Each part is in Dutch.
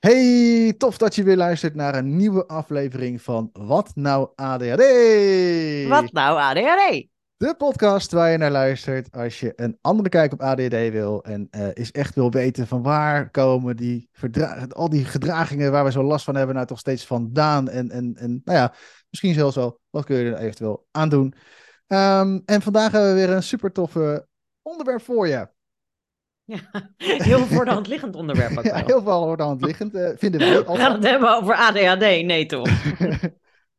Hey, tof dat je weer luistert naar een nieuwe aflevering van Wat Nou ADHD? Wat nou ADHD? De podcast waar je naar luistert als je een andere kijk op ADHD wil en uh, is echt wil weten van waar komen die al die gedragingen waar we zo last van hebben nou toch steeds vandaan en, en, en nou ja, misschien zelfs wel wat kun je er eventueel aan doen. Um, en vandaag hebben we weer een super toffe onderwerp voor je. Ja, heel voor de hand liggend onderwerp. Ook ja, heel veel voor de hand liggend, uh, vinden wij. We gaan het hebben over ADHD, nee toch?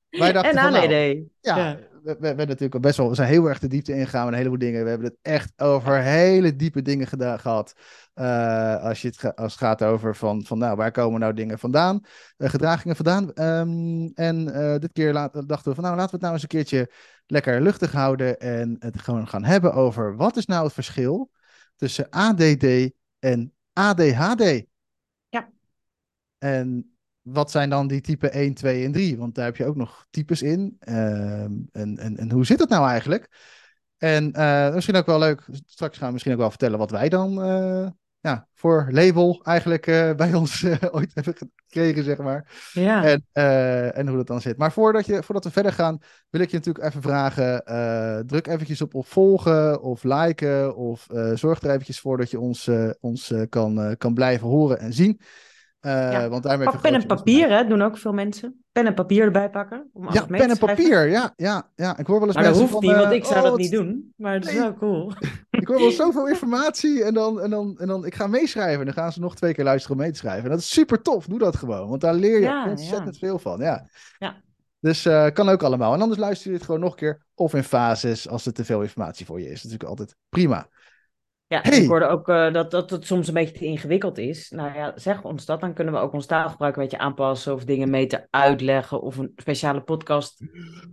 wij dachten en van, ADD. Nou, ja, ja. We, we, hebben natuurlijk al best wel, we zijn heel erg de diepte ingegaan met een heleboel dingen. We hebben het echt over hele diepe dingen gedaan, gehad. Uh, als, je het, als het gaat over van, van nou, waar komen nou dingen vandaan, uh, gedragingen vandaan. Um, en uh, dit keer laat, dachten we van nou, laten we het nou eens een keertje lekker luchtig houden en het gewoon gaan hebben over wat is nou het verschil tussen ADD en ADHD. Ja. En wat zijn dan die type 1, 2 en 3? Want daar heb je ook nog types in. Uh, en, en, en hoe zit het nou eigenlijk? En uh, misschien ook wel leuk, straks gaan we misschien ook wel vertellen wat wij dan uh, ja, voor label eigenlijk uh, bij ons ooit hebben gekregen, zeg maar. Ja. En, en hoe dat dan zit. Maar voordat, je, voordat we verder gaan, wil ik je natuurlijk even vragen, druk eventjes op, op volgen of liken of zorg er eventjes voor dat je ons, ons kan, kan blijven horen en zien. Ja. want daarmee Pak pen en papier, hè, doen ook veel mensen. Pen en papier erbij pakken. Om ja, pen en papier, ja, ja, ja. Ik hoor wel eens maar dat hoeft van, niet, want uh, ik zou oh, dat niet doen. Maar het is wel cool. Ik hoor wel zoveel informatie en dan, en, dan, en dan, ik ga meeschrijven. En dan gaan ze nog twee keer luisteren om mee te schrijven. En dat is super tof, doe dat gewoon. Want daar leer je Ja, ontzettend ja. veel van, ja. Ja. Dus uh, kan ook allemaal. En anders luister je het gewoon nog een keer. Of in fases, als er te veel informatie voor je is. Dat is natuurlijk altijd prima. Ja, Hey. ik hoorde ook uh, dat, dat het soms een beetje te ingewikkeld is. Nou ja, zeg ons dat. Dan kunnen we ook ons taalgebruik een beetje aanpassen. Of dingen mee te uitleggen. Of een speciale podcast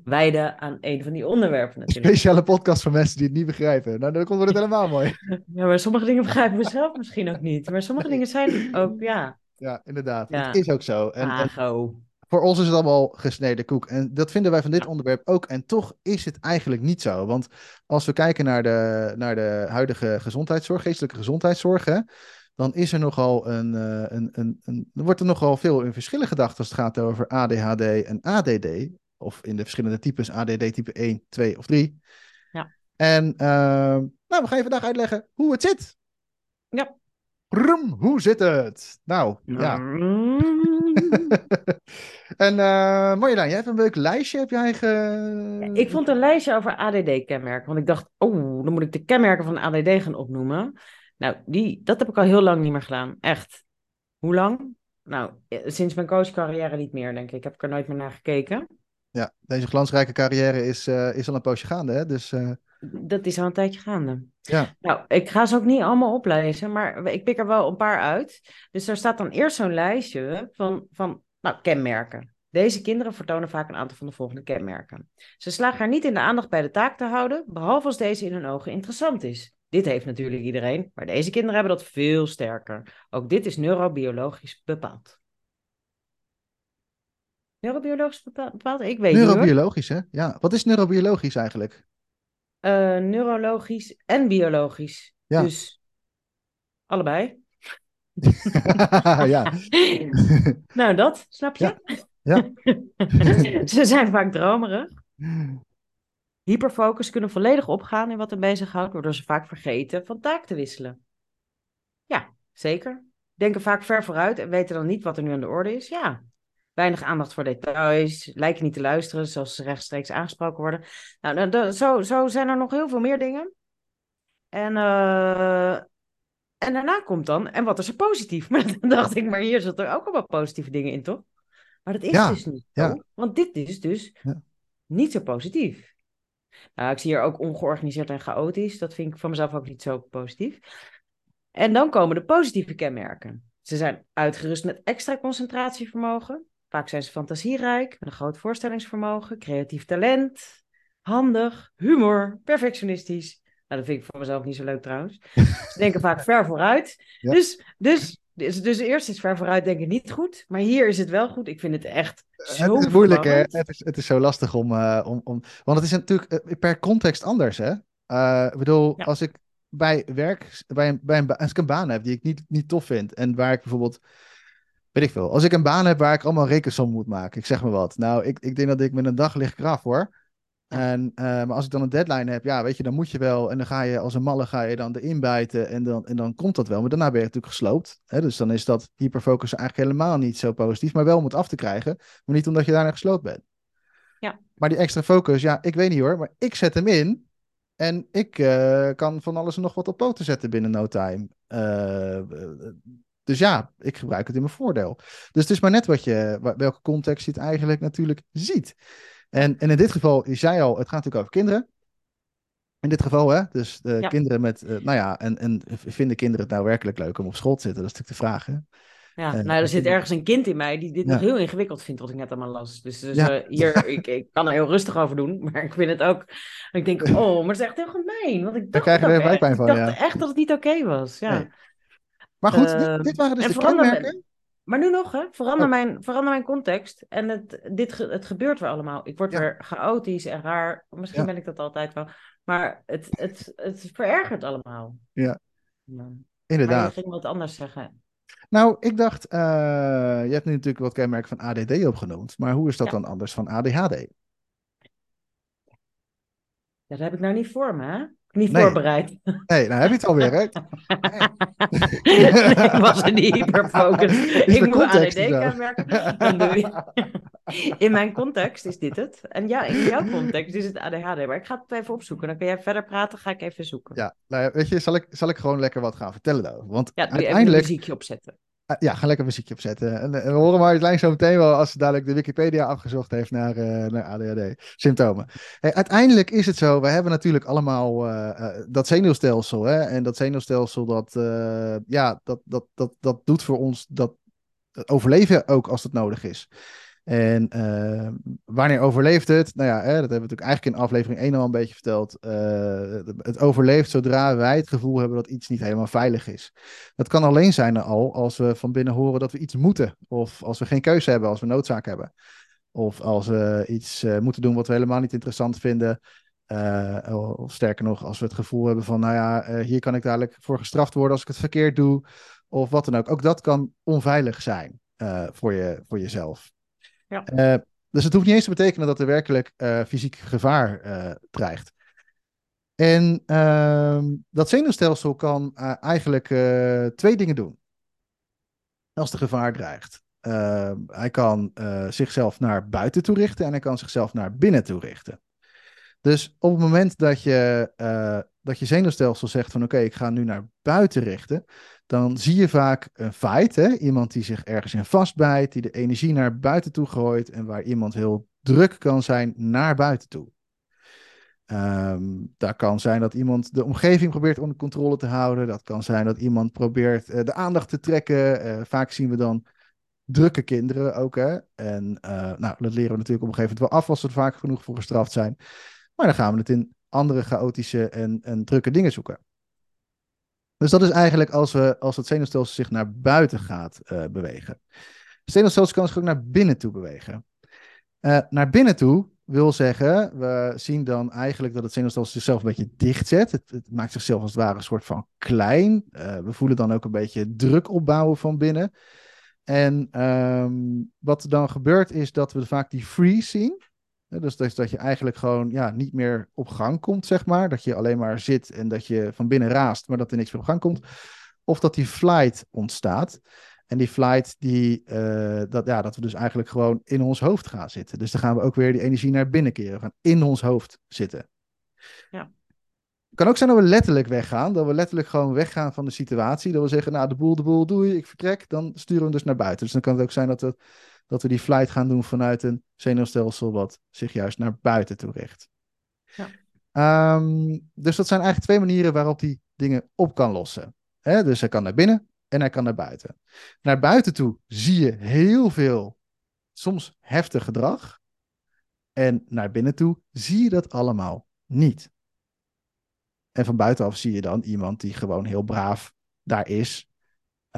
wijden aan een van die onderwerpen natuurlijk. Speciale podcast voor mensen die het niet begrijpen. Nou, dan komt het helemaal mooi. Ja, maar sommige dingen begrijpen we zelf misschien ook niet. Maar sommige dingen zijn ook, ja, Ja, inderdaad. Ja. Het is ook zo. En, en. Voor ons is het allemaal gesneden koek. En dat vinden wij van dit onderwerp ook. En toch is het eigenlijk niet zo. Want als we kijken naar de, naar de huidige gezondheidszorg, geestelijke gezondheidszorg, hè, dan is er nogal een, uh, een, een, een, wordt er nogal veel in verschillen gedacht als het gaat over ADHD en ADD. Of in de verschillende types ADD type 1, 2 of 3. Ja. En uh, nou, we gaan je vandaag uitleggen hoe het zit. Ja. Hoe zit het? Nou, ja. En uh, Marjolein, jij hebt een leuk lijstje, heb jij ge... Ik vond een lijstje over ADD-kenmerken. Want ik dacht, oh, dan moet ik de kenmerken van ADD gaan opnoemen. Nou, die, dat heb ik al heel lang niet meer gedaan. Echt. Hoe lang? Nou, sinds mijn coachcarrière niet meer, denk ik. Ik heb er nooit meer naar gekeken. Ja, deze glansrijke carrière is, uh, is al een poosje gaande, hè? Dus, uh... Dat is al een tijdje gaande. Ja. Nou, ik ga ze ook niet allemaal oplezen, maar ik pik er wel een paar uit. Dus daar staat dan eerst zo'n lijstje van, van nou, kenmerken. Deze kinderen vertonen vaak een aantal van de volgende kenmerken. Ze slagen er niet in de aandacht bij de taak te houden, behalve als deze in hun ogen interessant is. Dit heeft natuurlijk iedereen, maar deze kinderen hebben dat veel sterker. Ook dit is neurobiologisch bepaald. Neurobiologisch bepaald? Ik weet Neurobiologisch, hè? Ja. Wat is neurobiologisch eigenlijk? Uh, neurologisch en biologisch. Ja. Dus allebei. ja. nou, dat, snap je? Ja. ja. Ze zijn vaak dromerig. Hyperfocus kunnen volledig opgaan in wat er bezighoudt, waardoor ze vaak vergeten van taak te wisselen. Ja, zeker. Denken vaak ver vooruit en weten dan niet wat er nu aan de orde is. Ja, weinig aandacht voor details, lijken niet te luisteren, zoals ze rechtstreeks aangesproken worden. Nou, zo, zo zijn er nog heel veel meer dingen. En, uh, en daarna komt dan, en wat is er positief? Maar dan dacht ik, maar hier zitten er ook allemaal positieve dingen in, toch? Maar dat is ja, dus niet zo, ja. want dit is dus ja. niet zo positief. Nou, ik zie hier ook ongeorganiseerd en chaotisch. Dat vind ik van mezelf ook niet zo positief. En dan komen de positieve kenmerken. Ze zijn uitgerust met extra concentratievermogen. Vaak zijn ze fantasierijk, met een groot voorstellingsvermogen, creatief talent, handig, humor, perfectionistisch. Nou, dat vind ik voor mezelf niet zo leuk trouwens. Ze denken vaak ver vooruit. Ja. Dus, dus, dus, dus eerst is ver vooruit denken niet goed. Maar hier is het wel goed. Ik vind het echt zo Het is moeilijk, hè? Het is, het is zo lastig om, uh, om, om... Want het is natuurlijk uh, per context anders, hè? Uh, ik bedoel, Ja. als ik bij werk, bij een, bij een, als ik een baan heb die ik niet, niet tof vind en waar ik bijvoorbeeld weet ik veel. Als ik een baan heb waar ik allemaal rekensom moet maken, ik zeg maar wat. Nou, ik, ik denk dat ik met een dag lig eraf hoor. En, uh, maar als ik dan een deadline heb, ja, weet je, dan moet je wel. En dan ga je als een malle ga je dan erin bijten en dan, en dan komt dat wel. Maar daarna ben je natuurlijk gesloopt. Hè? Dus dan is dat hyperfocus eigenlijk helemaal niet zo positief, maar wel om het af te krijgen. Maar niet omdat je daarna gesloopt bent. Ja. Maar die extra focus, ja, ik weet niet hoor, maar ik zet hem in. En ik uh, kan van alles en nog wat op poten zetten binnen no time. Uh, dus ja, ik gebruik het in mijn voordeel. Dus het is maar net wat je, welke context je het eigenlijk natuurlijk ziet. En, en in dit geval, je zei al, het gaat natuurlijk over kinderen. In dit geval, hè? Dus de Ja. kinderen met, eh, nou ja, en, en vinden kinderen het nou werkelijk leuk om op school te zitten? Dat is natuurlijk de vraag, hè? Ja, Eh, nou, er zit ergens een kind in mij die dit Ja. nog heel ingewikkeld vindt, wat ik net allemaal las. Dus, dus Ja. eh, hier, ik, ik kan er heel rustig over doen, maar ik vind het ook... Ik denk, oh, maar het is echt heel gemeen. Want ik dacht, krijg je er echt. van, Ik dacht echt dat het niet oké was, ja. Nee. Maar goed, dit, dit waren dus de kenmerken. Maar nu nog, hè? Verander, Oh. mijn, verander mijn context. En het, dit, het gebeurt weer allemaal. Ik word Ja. weer chaotisch en raar. Misschien Ja. ben ik dat altijd wel. Maar het, het, het verergert allemaal. Ja. Ja. Maar Inderdaad. ging wat anders zeggen. Nou, ik dacht, eh, je hebt nu natuurlijk wat kenmerken van ADD opgenoemd. Maar hoe is dat dan anders van ADHD? Ja, dat heb ik nou niet voor me, hè? Niet Nee. voorbereid. Nee, nou heb je het alweer, hè? ik was in die hyperfocus. Ik moet ADD. Dan je- In mijn context is dit het. En ja, in jouw context is het ADHD. Maar ik ga het even opzoeken. Dan kan jij verder praten, ga ik even zoeken. Ja, nou ja, weet je, zal ik, zal ik gewoon lekker wat gaan vertellen daarover? Want Ja, je even een uiteindelijk... muziekje opzetten. Ah, Ja, ga lekker muziekje opzetten. En, eh, we horen Marjolein zo meteen wel als ze dadelijk de Wikipedia afgezocht heeft naar, eh, naar ADHD-symptomen. Uiteindelijk is het zo, we hebben natuurlijk allemaal eh, dat zenuwstelsel. Hè? En dat zenuwstelsel, dat, ja, dat, dat, dat, dat doet voor ons dat overleven ook als het nodig is. En eh, wanneer overleeft het? Nou ja, hè, dat hebben we natuurlijk eigenlijk in aflevering 1 al een beetje verteld. Eh, het overleeft zodra wij het gevoel hebben dat iets niet helemaal veilig is. Dat kan alleen zijn al als we van binnen horen dat we iets moeten. Of als we geen keuze hebben, als we noodzaak hebben. Of als we iets eh, moeten doen wat we helemaal niet interessant vinden. Of sterker nog, als we het gevoel hebben van, nou ja, hier kan ik dadelijk voor gestraft worden als ik het verkeerd doe. Of wat dan ook. Ook dat kan onveilig zijn voor, je, voor jezelf. Ja. Eh, dus het hoeft niet eens te betekenen dat er werkelijk eh, fysiek gevaar eh, dreigt. En ehm, dat zenuwstelsel kan eigenlijk twee dingen doen. Als er gevaar dreigt. Ehm, hij kan zichzelf naar buiten toe richten en hij kan zichzelf naar binnen toe richten. Dus op het moment dat je, dat je zenuwstelsel zegt van oké, ik ga nu naar buiten richten, dan zie je vaak een fight. Hè? Iemand die zich ergens in vastbijt, die de energie naar buiten toe gooit en waar iemand heel druk kan zijn naar buiten toe. Ehm daar kan zijn dat iemand de omgeving probeert onder controle te houden. Dat kan zijn dat iemand probeert eh, de aandacht te trekken. Eh, vaak zien we dan drukke kinderen ook. Hè? En eh, nou, dat leren we natuurlijk op een gegeven moment wel af als ze er vaak genoeg voor gestraft zijn. Maar dan gaan we het in andere chaotische en, en drukke dingen zoeken. Dus dat is eigenlijk als, we, als het zenuwstelsel zich naar buiten gaat eh, bewegen. Het zenuwstelsel kan zich ook naar binnen toe bewegen. Eh, naar binnen toe wil zeggen, we zien dan eigenlijk dat het zenuwstelsel zichzelf een beetje dichtzet. Het, het maakt zichzelf als het ware een soort van klein. Eh, we voelen dan ook een beetje druk opbouwen van binnen. En ehm, wat dan gebeurt is dat we vaak die freeze zien. Dus, dus dat je eigenlijk gewoon ja, niet meer op gang komt, zeg maar. Dat je alleen maar zit en dat je van binnen raast, maar dat er niks meer op gang komt. Of dat die flight ontstaat. En die flight, die, eh, dat, ja, dat we dus eigenlijk gewoon in ons hoofd gaan zitten. Dus dan gaan we ook weer die energie naar binnen keren. We gaan in ons hoofd zitten. Ja. Het kan ook zijn dat we letterlijk weggaan. Dat we letterlijk gewoon weggaan van de situatie. Dat we zeggen, nou, de boel, de boel, doei, ik vertrek. Dan sturen we hem dus naar buiten. Dus dan kan het ook zijn dat we, dat we die flight gaan doen vanuit een zenuwstelsel wat zich juist naar buiten toe richt. Ja. Ehm, dus dat zijn eigenlijk twee manieren waarop die dingen op kan lossen. Dus hij kan naar binnen en hij kan naar buiten. Naar buiten toe zie je heel veel, soms heftig gedrag. En naar binnen toe zie je dat allemaal niet. En van buitenaf zie je dan iemand die gewoon heel braaf daar is.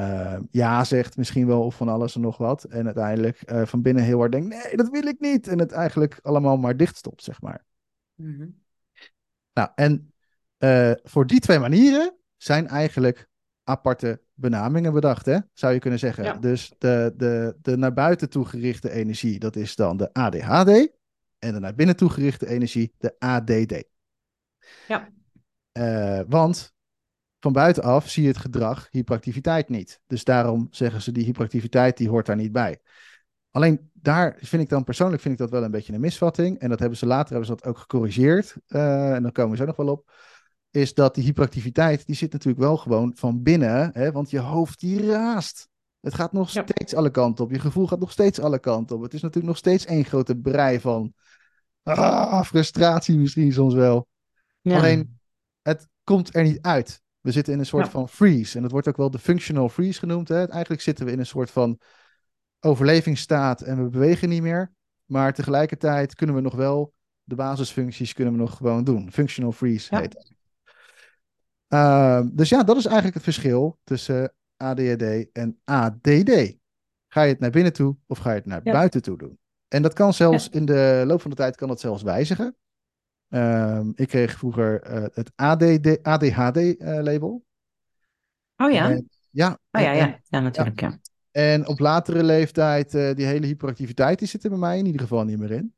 Eh, ja zegt misschien wel of van alles en nog wat. En uiteindelijk eh, van binnen heel hard denkt, nee, dat wil ik niet. En het eigenlijk allemaal maar dichtstopt, zeg maar. Mhm. Nou, en eh, voor die twee manieren zijn eigenlijk aparte benamingen bedacht, hè? zou je kunnen zeggen. Ja. Dus de, de, de naar buiten toe gerichte energie, dat is dan de ADHD. En de naar binnen toe gerichte energie, de ADD. Ja. Want van buitenaf zie je het gedrag hyperactiviteit niet. Dus daarom zeggen ze die hyperactiviteit die hoort daar niet bij. Alleen daar vind ik dan persoonlijk vind ik dat wel een beetje een misvatting. En dat hebben ze later hebben ze dat ook gecorrigeerd. Eh, en dan komen we zo nog wel op. Is dat die hyperactiviteit, die zit natuurlijk wel gewoon van binnen. Hè, want je hoofd die raast. Het gaat nog Ja. steeds alle kanten op. Je gevoel gaat nog steeds alle kanten op. Het is natuurlijk nog steeds één grote brei van ah, frustratie misschien soms wel. Ja. Alleen, het komt er niet uit. We zitten in een soort Ja. van freeze. En dat wordt ook wel de functional freeze genoemd. Hè? Eigenlijk zitten we in een soort van overlevingsstaat en we bewegen niet meer. Maar tegelijkertijd kunnen we nog wel de basisfuncties kunnen we nog gewoon doen. Functional freeze Ja. heet dat. Ehm, dus ja, dat is eigenlijk het verschil tussen ADHD en ADD. Ga je het naar binnen toe of ga je het naar Ja. buiten toe doen? En dat kan zelfs in de loop van de tijd kan dat zelfs wijzigen. Ehm, ik kreeg vroeger eh, het ADD, ADHD-label. Oh ja? En, ja, oh ja, en- ja. Ja, natuurlijk, ja. en op latere leeftijd, eh, die hele hyperactiviteit, die zit er bij mij in ieder geval niet meer in.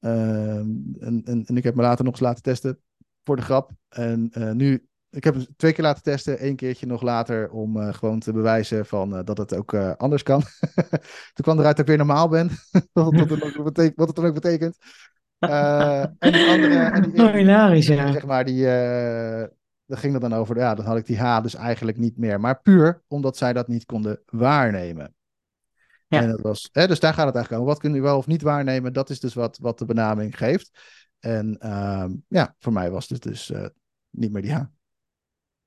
Ehm, en, en, en ik heb me later nog eens laten testen voor de grap. En eh, nu, ik heb het twee keer laten testen, één keertje nog later, om eh, gewoon te bewijzen van, eh, dat het ook eh, anders kan. Toen kwam eruit dat ik weer normaal ben, wat, het dan ook betekent, wat het dan ook betekent. Eh, en die andere, en die, Oh, hilarisch, ja. zeg maar, die, eh daar ging het dan over, ja, dan had ik die H dus eigenlijk niet meer. Maar puur omdat zij dat niet konden waarnemen. Ja. En dat was, hè, dus daar gaat het eigenlijk om. Wat kun je wel of niet waarnemen, dat is dus wat, wat de benaming geeft. En ehm, ja, voor mij was het dus eh, niet meer die H.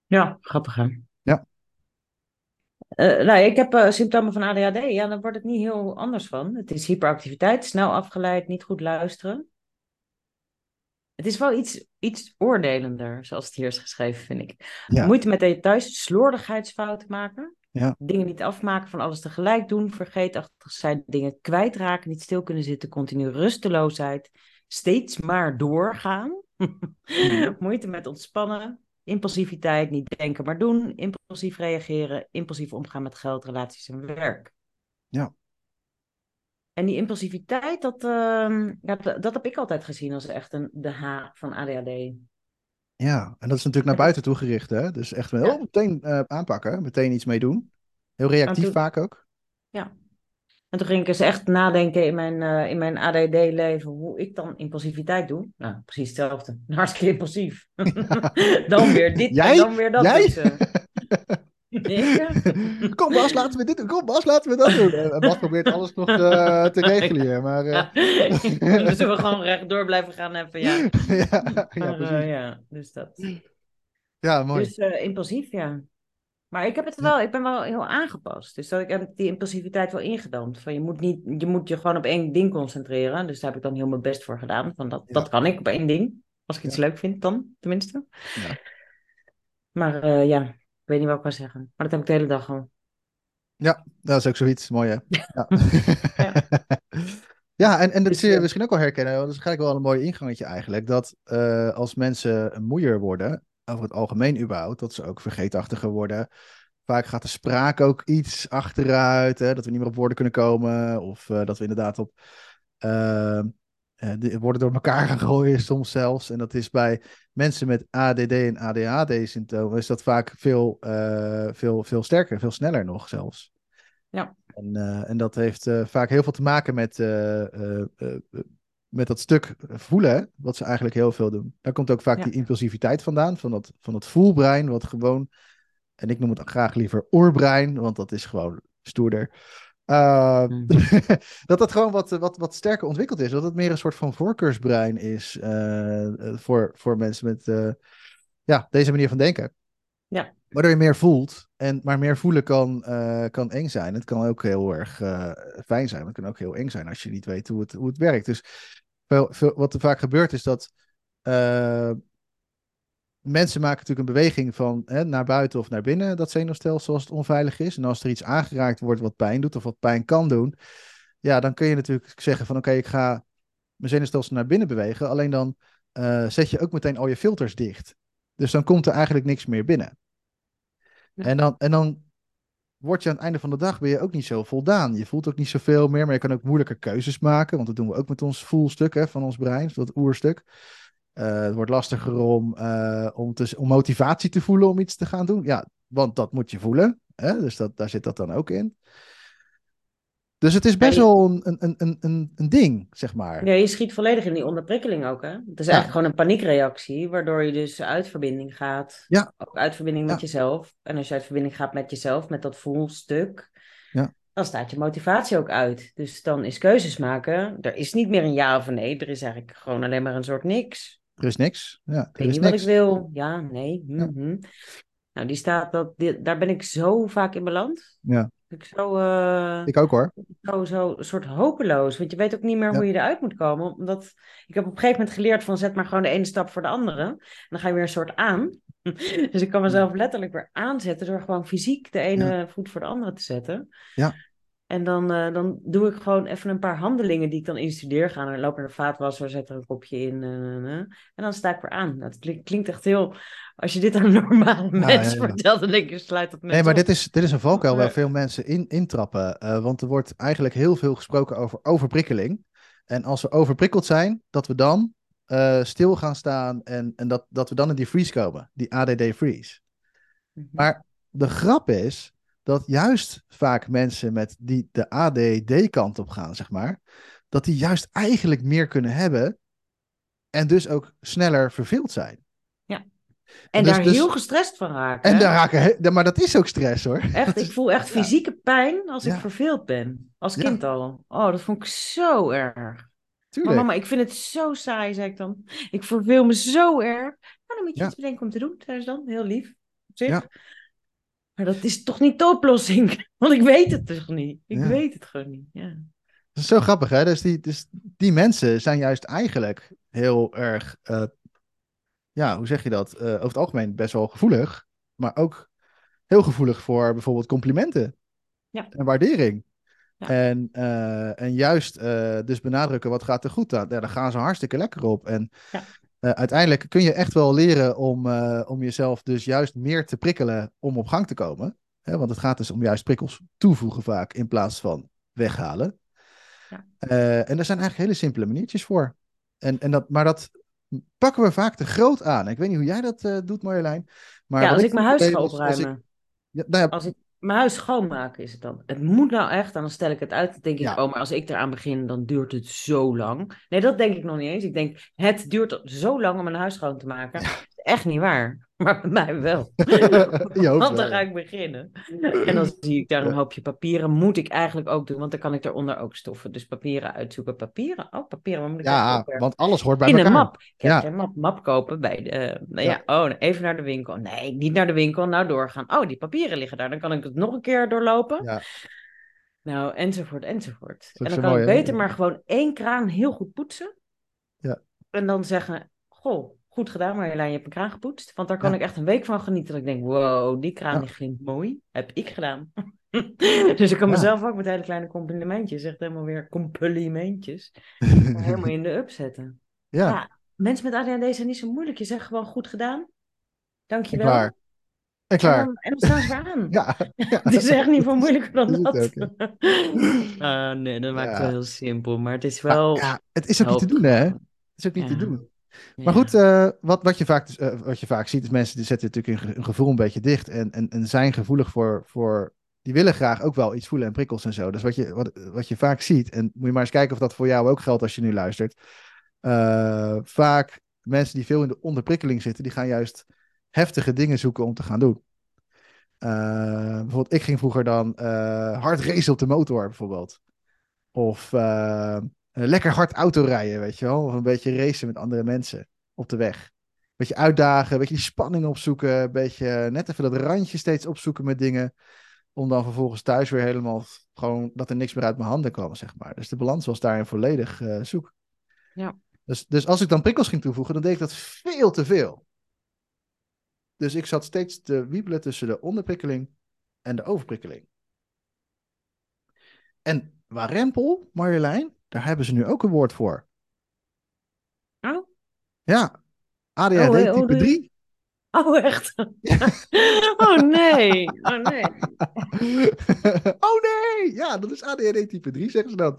Ja, grappig hè? Ja. Eh, nou, ik heb symptomen van ADHD. Ja, dan wordt het niet heel anders van. Het is hyperactiviteit, snel afgeleid, niet goed luisteren. Het is wel iets, iets oordelender, zoals het hier is geschreven, vind ik. Ja. Moeite met details, slordigheidsfouten maken. Ja. Dingen niet afmaken, van alles tegelijk doen, vergeetachtig zijn, dingen kwijtraken, niet stil kunnen zitten, continu rusteloosheid, steeds maar doorgaan. Moeite met ontspannen, impulsiviteit, niet denken maar doen, impulsief reageren, impulsief omgaan met geld, relaties en werk. Ja. En die impulsiviteit, dat, ehm, ja, dat, heb ik altijd gezien als echt een, de H van ADHD. Ja, en dat is natuurlijk naar buiten toe gericht, hè? Dus echt wel Ja. meteen eh, aanpakken, meteen iets mee doen. Heel reactief toen- vaak ook. En toen ging ik eens echt nadenken in mijn, eh, in mijn ADD-leven hoe ik dan impulsiviteit doe. Nou, precies hetzelfde. Hartstikke impulsief. dan weer dit Jij? en dan weer dat. Jij? Dus, ja. Kom Bas, laten we dit doen. Kom Bas, laten we dat doen. En Bas probeert alles nog eh, te regelen hier. Maar eh, Dan zullen we gewoon rechtdoor blijven gaan even, ja. ja, ja, Maar, eh, precies. ja, dus dat. Ja, mooi. Dus eh, impulsief, ja. Maar ik heb het wel, ik ben wel heel aangepast. Dus dat ik heb die impulsiviteit wel ingedampt. Van je moet niet, je moet je gewoon op één ding concentreren. Dus daar heb ik dan heel mijn best voor gedaan. Van dat, Ja. dat kan ik op één ding. Als ik iets leuk vind, dan tenminste. Ja. Maar eh, ja, weet niet wat ik wil zeggen. Maar dat heb ik de hele dag al. Ja, dat is ook zoiets. Mooi, hè? Ja, Ja. ja en, en dat Dus, zul je eh, misschien ook wel herkennen. Dat is eigenlijk wel een mooi ingangetje eigenlijk. Dat eh, als mensen moeier worden, over het algemeen überhaupt, dat ze ook vergeetachtiger worden. Vaak gaat de spraak ook iets achteruit. Hè, dat we niet meer op woorden kunnen komen. Of eh, dat we inderdaad op eh, de woorden door elkaar gaan gooien soms zelfs. En dat is bij mensen met ADD en ADHD-symptomen is dat vaak veel, eh, veel, veel sterker, veel sneller nog zelfs. Ja. En, eh, en dat heeft vaak heel veel te maken met, met dat stuk voelen, wat ze eigenlijk heel veel doen. Daar komt ook vaak Ja. die impulsiviteit vandaan, van dat, van dat voelbrein, wat gewoon, en ik noem het graag liever oorbrein, want dat is gewoon stoerder. Uh, Mm. dat dat gewoon wat, wat, wat sterker ontwikkeld is. Dat het meer een soort van voorkeursbrein is uh, voor, voor mensen met uh, ja, deze manier van denken. Ja. Waardoor je meer voelt. En, maar meer voelen kan, kan eng zijn. Het kan ook heel erg fijn zijn. Maar het kan ook heel eng zijn als je niet weet hoe het, hoe het werkt. Dus veel, veel, wat er vaak gebeurt is dat mensen maken natuurlijk een beweging van hè, naar buiten of naar binnen, dat zenuwstelsel als het onveilig is. En als er iets aangeraakt wordt wat pijn doet of wat pijn kan doen, ja, dan kun je natuurlijk zeggen van oké, okay, ik ga mijn zenuwstelsel naar binnen bewegen. Alleen dan uh, zet je ook meteen al je filters dicht. Dus dan komt er eigenlijk niks meer binnen. En dan, en dan word je aan het einde van de dag ben je ook niet zo voldaan. Je voelt ook niet zoveel meer, maar je kan ook moeilijker keuzes maken. Want dat doen we ook met ons voelstuk hè, van ons brein, dat oerstuk. Uh, het wordt lastiger om, uh, om, te, om motivatie te voelen om iets te gaan doen. Ja, want dat moet je voelen. Hè? Dus dat, daar zit dat dan ook in. Dus het is best wel een, een, een, een, een ding, zeg maar. Ja, je schiet volledig in die onderprikkeling ook, hè? Het is eigenlijk gewoon een paniekreactie, waardoor je dus uit verbinding gaat. Ja. Ook uit verbinding met jezelf. En als je uit verbinding gaat met jezelf, met dat voelstuk, ja. dan staat je motivatie ook uit. Dus dan is keuzes maken, er is niet meer een ja of een nee, er is eigenlijk gewoon alleen maar een soort niks. Er is niks. Ja, ik weet niet niks. wat ik wil. Ja, nee. mhm. Nou, die staat dat, die, daar ben ik zo vaak in beland. Ja. Ik zo, uh, ik ook hoor. Zo, zo een soort hopeloos. Want je weet ook niet meer Ja. hoe je eruit moet komen. Omdat ik heb op een gegeven moment geleerd van zet maar gewoon de ene stap voor de andere. En dan ga je weer een soort aan. Dus ik kan mezelf letterlijk weer aanzetten door gewoon fysiek de ene voet voor de andere te zetten. Ja. En dan, uh, dan doe ik gewoon even een paar handelingen die ik dan instudeer. Ga dan loop naar de vaatwasser, zet er een kopje in. Uh, en dan sta ik weer aan. Dat klinkt, klinkt echt heel... Als je dit aan een normale Ja, mens ja, ja. vertelt, dan denk je, sluit dat met Nee, maar op. dit is, dit is een valkuil waar veel mensen in intrappen. eh, want er wordt eigenlijk heel veel gesproken over overprikkeling. En als we overprikkeld zijn, dat we dan eh, stil gaan staan en, en dat, dat we dan in die freeze komen. Die ADD freeze. Mhm. Maar de grap is dat juist vaak mensen met die de ADD-kant op gaan, zeg maar, dat die juist eigenlijk meer kunnen hebben en dus ook sneller verveeld zijn. En dus- daar dus- heel gestrest van raken. En daar raken, maar dat is ook stress hoor. Echt, ik voel echt Ja. fysieke pijn als ik Ja. verveeld ben. Als Ja. kind al. Oh, dat vond ik zo erg. Maar Tuurlijk. mama, ik vind het zo saai, zei ik dan. Ik verveel me zo erg. Nou, dan moet je Ja. iets bedenken om te doen, zei ze dan. Heel lief. Op zich. Maar dat is toch niet de oplossing? Want ik weet het toch niet. Ik Ja. weet het gewoon niet. Ja. Dat is zo grappig, hè? Dus die, dus die mensen zijn juist eigenlijk heel erg, eh, ja, hoe zeg je dat? Eh, over het algemeen best wel gevoelig, maar ook heel gevoelig voor bijvoorbeeld complimenten Ja. en waardering. Ja. En, eh, en juist dus benadrukken wat gaat er goed aan. Ja, daar gaan ze hartstikke lekker op. En Ja. Eh, uiteindelijk kun je echt wel leren om, eh, om jezelf dus juist meer te prikkelen om op gang te komen. Hè? Want het gaat dus om juist prikkels toevoegen vaak in plaats van weghalen. Ja. Eh, en er zijn eigenlijk hele simpele maniertjes voor. En, en dat, maar dat pakken we vaak te groot aan. Ik weet niet hoe jij dat doet, Marjolein. Maar ja, als ik mijn huis ga was- als ik- opruimen. ja, nou ja, Als ik mijn huis schoonmaken is het dan. Het moet nou echt, en dan stel ik het uit. Dan denk ik, oh, maar als ik eraan begin, dan duurt het zo lang. Nee, dat denk ik nog niet eens. Ik denk, het duurt zo lang om een huis schoon te maken. Echt niet waar. Maar bij mij wel. Want dan ga ik beginnen. En dan zie ik daar een hoopje papieren. Moet ik eigenlijk ook doen, want dan kan ik daaronder ook stoffen. Dus papieren uitzoeken. Papieren? Oh, papieren. Moet ik Ja, want alles hoort bij In elkaar. een map. Ik heb Ja. geen map, map kopen bij de... nou Ja. ja, oh, even naar de winkel. Nee, niet naar de winkel. Nou, doorgaan. Oh, die papieren liggen daar. Dan kan ik het nog een keer doorlopen. Ja. Nou, enzovoort, enzovoort. En dan kan mooi, ik hè? beter maar gewoon één kraan heel goed poetsen. Ja. En dan zeggen, goh, goed gedaan Marjolein, je hebt een kraan gepoetst. Want daar kan Ja. ik echt een week van genieten. Dat ik denk, wow, die kraan Ja. die glimt mooi. Heb ik gedaan. dus ik kan Ja. mezelf ook met hele kleine complimentjes, echt helemaal weer complimentjes, helemaal in de up zetten. ja, Ja, mensen met ADHD zijn niet zo moeilijk. Je zegt gewoon goed gedaan. en Dankjewel. klaar. En En klaar. dan, en dan staan ze weer aan. Ja, ja. Het is echt niet veel moeilijker dan Dat Ah, nee, dat maakt het wel heel simpel. Maar het is wel... ja, het is ook niet te doen, hè? Het is ook niet te doen. Maar goed, eh, wat, wat, je vaak, dus, eh, wat je vaak ziet, is mensen die zetten natuurlijk hun, ge- hun gevoel een beetje dicht en, en, en zijn gevoelig voor, voor. Die willen graag ook wel iets voelen en prikkels en zo. Dus wat je, wat, wat je vaak ziet, en moet je maar eens kijken of dat voor jou ook geldt als je nu luistert. Eh, vaak mensen die veel in de onderprikkeling zitten, die gaan juist heftige dingen zoeken om te gaan doen. Bijvoorbeeld, ik ging vroeger dan hard racen op de motor, bijvoorbeeld. Of lekker hard autorijden, weet je wel. Of een beetje racen met andere mensen op de weg. Een beetje uitdagen, een beetje die spanning opzoeken. Een beetje net even dat randje steeds opzoeken met dingen. Om dan vervolgens thuis weer helemaal gewoon dat er niks meer uit mijn handen kwam, zeg maar. Dus de balans was daarin volledig eh, zoek. Ja. Dus, dus als ik dan prikkels ging toevoegen, dan deed ik dat veel te veel. Dus ik zat steeds te wiebelen tussen de onderprikkeling en de overprikkeling. En warempel, Marjolein, daar hebben ze nu ook een woord voor. Oh? Ja, ADHD Oh, hey, oh, type doe je- 3. Oh, echt? oh nee. Oh nee. oh nee! Ja, dat is ADHD type 3, zeggen ze dan.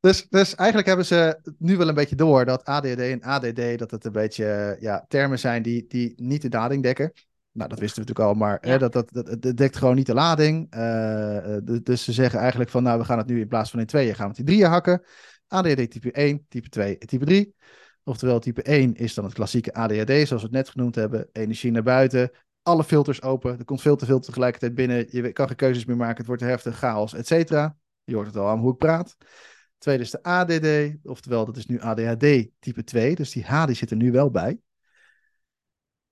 Dus, dus eigenlijk hebben ze nu wel een beetje door dat ADHD en ADD, dat het een beetje ja, termen zijn die, die niet de lading dekken. Nou, dat wisten we natuurlijk al, maar Ja. hè, dat, dat, dat, het dekt gewoon niet de lading. Eh, eh, dus- dus ze zeggen eigenlijk van, nou, we gaan het nu in plaats van in tweeën, gaan we het in drieën hakken. ADHD type 1, type 2 en type 3. Oftewel, type 1 is dan het klassieke ADHD, zoals we het net genoemd hebben. Energie naar buiten, alle filters open, er komt veel te veel tegelijkertijd binnen. Je kan geen keuzes meer maken, het wordt heftig, chaos, et cetera. Je hoort het al aan hoe ik praat. Tweede is de ADD, oftewel dat is nu ADHD type 2. Dus die H die zit er nu wel bij.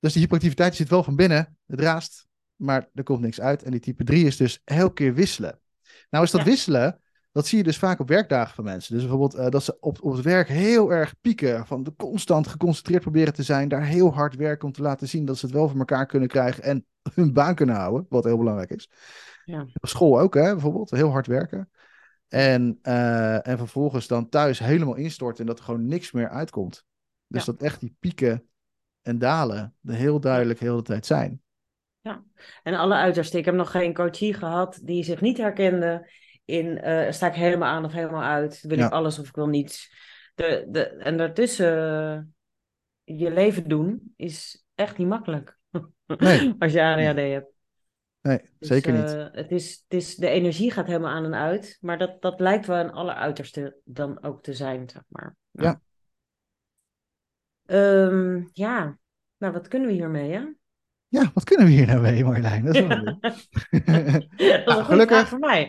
Dus die hyperactiviteit zit wel van binnen, het raast, maar er komt niks uit. En die type 3 is dus elke keer wisselen. Nou is dat Ja. wisselen, dat zie je dus vaak op werkdagen van mensen. Dus bijvoorbeeld eh, dat ze op, op het werk heel erg pieken, van de constant geconcentreerd proberen te zijn, daar heel hard werken om te laten zien dat ze het wel voor elkaar kunnen krijgen en hun baan kunnen houden, wat heel belangrijk is. Ja. Op school ook, hè, bijvoorbeeld, heel hard werken. En, eh, en vervolgens dan thuis helemaal instorten en dat er gewoon niks meer uitkomt. Dus Ja. dat echt die pieken en dalen er heel duidelijk heel de tijd zijn. En alle uitersten. Ik heb nog geen coachie gehad die zich niet herkende in eh, sta ik helemaal aan of helemaal uit. Wil Ja. ik alles of ik wil niets. De, de, en daartussen je leven doen is echt niet makkelijk. Nee. Als je ADHD hebt. Nee, Dus, zeker niet. eh, het is, het is, de energie gaat helemaal aan en uit. Maar dat, dat lijkt wel een alleruiterste dan ook te zijn, zeg maar. Ja. Ehm, ja. Nou, wat kunnen we hiermee, hè? Ja, wat kunnen we hier nou mee, Marjolein? Dat is wel dat een goede gelukkig vraag voor mij.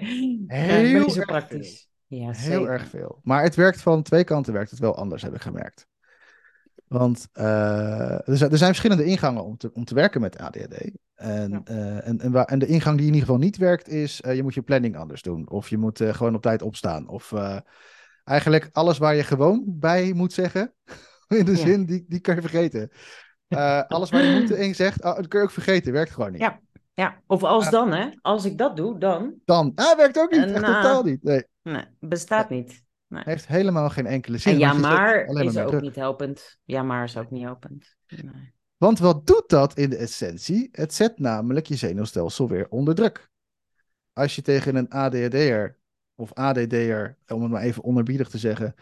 heel niet zo erg praktisch. Ja, Heel zeker. erg veel. Maar het werkt van twee kanten werkt het wel anders, heb ik gemerkt. Want eh, er, zijn, er zijn verschillende ingangen om te, om te werken met ADHD. En, Ja. eh, en, en, waar- en de ingang die in ieder geval niet werkt is, eh, je moet je planning anders doen. Of je moet eh, gewoon op tijd opstaan. Of eh, eigenlijk alles waar je gewoon bij moet zeggen, in de Ja. zin, die, die kan je vergeten. Eh, alles waar je moet in zegt, oh, dat kun je ook vergeten, werkt gewoon niet. Ja. Ja, of als Ja. dan, hè? Als ik dat doe, dan. Dan, ah, werkt ook niet, En, echt eh, totaal niet. Nee, Nee, bestaat niet. heeft helemaal geen enkele zin. En ja, maar is ook niet helpend. Ja, maar is ook niet helpend. Nee. Want wat doet dat in de essentie? Het zet namelijk je zenuwstelsel weer onder druk. Als je tegen een ADHD'er of ADD'er, om het maar even onderbiedig te zeggen,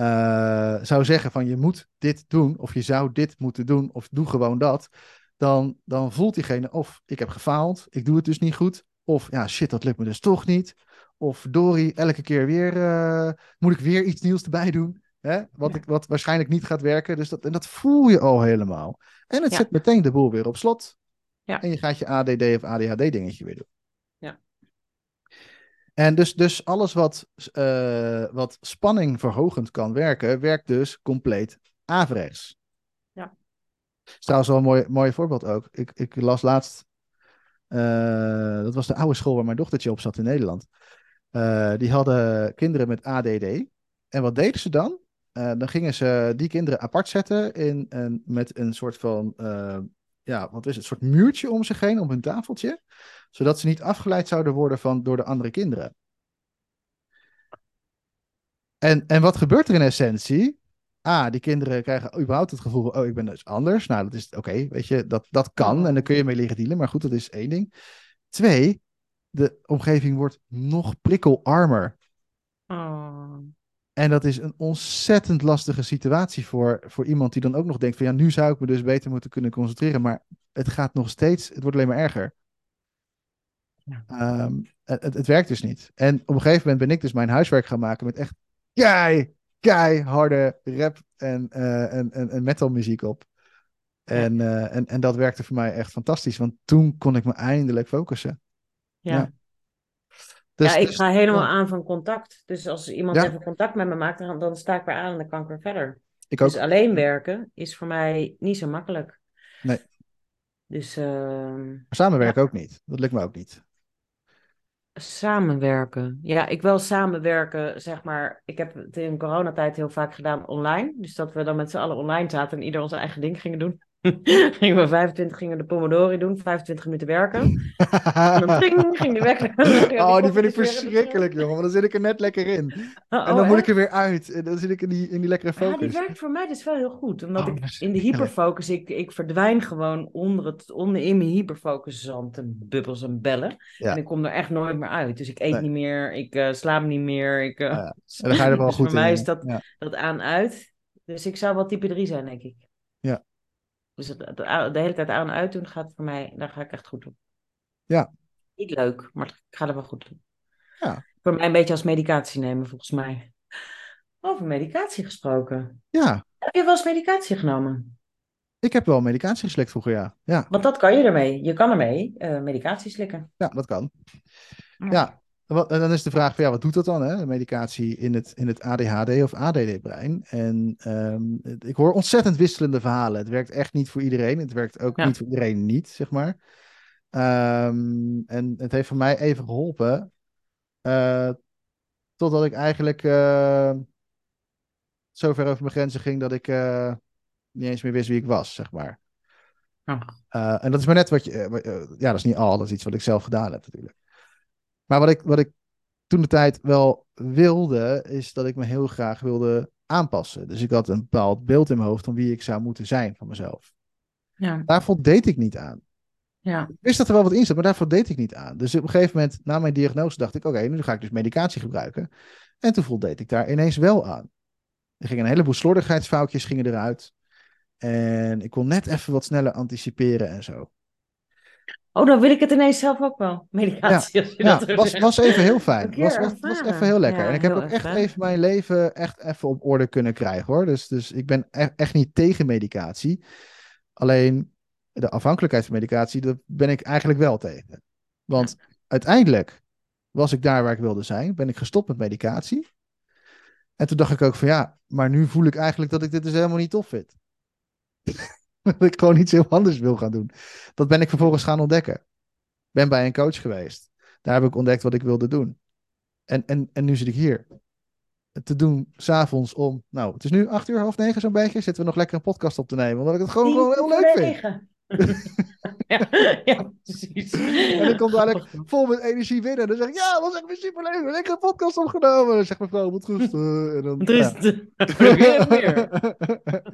eh, zou zeggen van je moet dit doen of je zou dit moeten doen of doe gewoon dat, dan, dan voelt diegene of ik heb gefaald, ik doe het dus niet goed, of ja shit, dat lukt me dus toch niet, of Dory, elke keer weer eh, moet ik weer iets nieuws erbij doen, hè? Wat, Ja. ik, wat waarschijnlijk niet gaat werken. Dus dat, en dat voel je al helemaal. En het Ja. zet meteen de boel weer op slot. Ja. En je gaat je ADD of ADHD dingetje weer doen. En dus, dus alles wat, eh, wat spanning verhogend kan werken, werkt dus compleet averechts. Ja. Dat is trouwens wel een mooi, mooi voorbeeld ook. Ik, ik las laatst, eh, dat was de oude school waar mijn dochtertje op zat in Nederland. Eh, die hadden kinderen met ADD. En wat deden ze dan? Dan gingen ze die kinderen apart zetten in een, met een soort van, ja, wat is het, een soort muurtje om zich heen, om hun tafeltje. Zodat ze niet afgeleid zouden worden van, door de andere kinderen. En, en wat gebeurt er in essentie? Ah, die kinderen krijgen überhaupt het gevoel oh, ik ben dus anders. Nou, dat is oké, weet je, dat, dat kan en daar kun je mee leren dealen. Maar goed, dat is één ding. Twee, de omgeving wordt nog prikkelarmer. Oh. En dat is een ontzettend lastige situatie voor, voor iemand die dan ook nog denkt van ja, nu zou ik me dus beter moeten kunnen concentreren, maar het gaat nog steeds, het wordt alleen maar erger. Ja. Ehm, het, het, werkt dus niet. En op een gegeven moment ben ik dus mijn huiswerk gaan maken met echt kei, keiharde rap en, eh en, en, en metal muziek op. En, eh, en, en dat werkte voor mij echt fantastisch, want toen kon ik me eindelijk focussen. Ja. Ja. Dus, ja, ik dus- ga helemaal aan van contact. Dus als iemand Ja. even contact met me maakt, dan, dan sta ik weer aan en dan kan ik weer verder. ik ook. Dus alleen werken is voor mij niet zo makkelijk. Nee. Dus ehm, Maar samenwerken ook niet. Dat lukt me ook niet. samenwerken. Ja, ik wil samenwerken, zeg maar. Ik heb het in coronatijd heel vaak gedaan online. Dus dat we dan met z'n allen online zaten en ieder onze eigen ding gingen doen. Gingen we 25 gingen de Pomodori doen, 25 minuten werken. En dan ging de oh, die vind ik verschrikkelijk, jongen. Want dan zit ik er net lekker in. Oh, en dan moet echt? ik er weer uit. En dan zit ik in die, in die lekkere Ja, die focus. werkt voor mij dus wel heel goed. Omdat Oh, ik in de hyperfocus, ik, ik verdwijn gewoon onder het, onder in mijn hyperfocus zand en bubbels en bellen. Ja. En ik kom er echt nooit meer uit. Dus ik eet Nee. niet meer, ik eh, slaap niet meer. Ik, eh, ja. En dan ga je er wel dus goed voor mij in. is dat, dat aan-uit. Dus ik zou wel type 3 zijn, denk ik. Ja. Dus het, het- de hele tijd aan-uit doen gaat voor mij, daar ga ik echt goed op. Ja. Niet leuk, maar ik ga er wel goed doen. Ja. Voor mij een beetje als medicatie nemen, volgens mij. Over medicatie gesproken. ja, Heb je wel eens medicatie genomen? ik heb wel medicatie geslikt vroeger, ja. Ja, Want dat kan je ermee. Je kan ermee eh, medicatie slikken. ja dat kan. Ja. En dan is de vraag van ja, wat doet dat dan, hè? De medicatie in het, in het ADHD of ADD-brein. En ehm, ik hoor ontzettend wisselende verhalen. Het werkt echt niet voor iedereen. Het werkt ook Ja. niet voor iedereen niet, zeg maar. Ehm, en het heeft voor mij even geholpen. eh, totdat ik eigenlijk eh, zo ver over mijn grenzen ging dat ik eh, niet eens meer wist wie ik was, zeg maar. Oh. En dat is maar net wat je. ja, dat is niet al, dat is iets wat ik zelf gedaan heb, natuurlijk. Maar wat ik, wat ik toen de tijd wel wilde, is dat ik me heel graag wilde aanpassen. Dus ik had een bepaald beeld in mijn hoofd van wie ik zou moeten zijn van mezelf. Ja, Daar voldeed ik niet aan. ja. Ik wist dat er wel wat in zat, maar daar voldeed ik niet aan. Dus op een gegeven moment, na mijn diagnose, dacht ik: oké, nu ga ik dus medicatie gebruiken. En toen voldeed ik daar ineens wel aan. Er gingen een heleboel slordigheidsfoutjes gingen eruit. En ik kon net even wat sneller anticiperen en zo. Oh, dan wil ik het ineens zelf ook wel. Medicatie, als je Ja, dat was, was even heel fijn. Was, was, even heel lekker. Ja, en ik heb ook echt fijn. even mijn leven echt even op orde kunnen krijgen hoor. Dus, dus ik ben e- echt niet tegen medicatie. Alleen de afhankelijkheid van medicatie, daar ben ik eigenlijk wel tegen. Want uiteindelijk was ik daar waar ik wilde zijn. Ben ik gestopt met medicatie. En toen dacht ik ook van ja, maar nu voel ik eigenlijk dat ik dit dus helemaal niet tof vind. dat ik gewoon iets heel anders wil gaan doen. Dat ben ik vervolgens gaan ontdekken. Ben bij een coach geweest. Daar heb ik ontdekt wat ik wilde doen. En, en, en nu zit ik hier. Te doen s'avonds om, nou, het is nu acht uur, half negen zo'n beetje. Zitten we nog lekker een podcast op te nemen. Omdat ik het gewoon, gewoon heel leuk vind. Ja, ja, precies. En dan komt dadelijk vol met energie binnen. En dan zeg ik, ja, was echt weer superleuk. Hebben lekker een podcast opgenomen. En dan zegt mijn vrouw, wat goed. eh, En dan, Er is weer meer.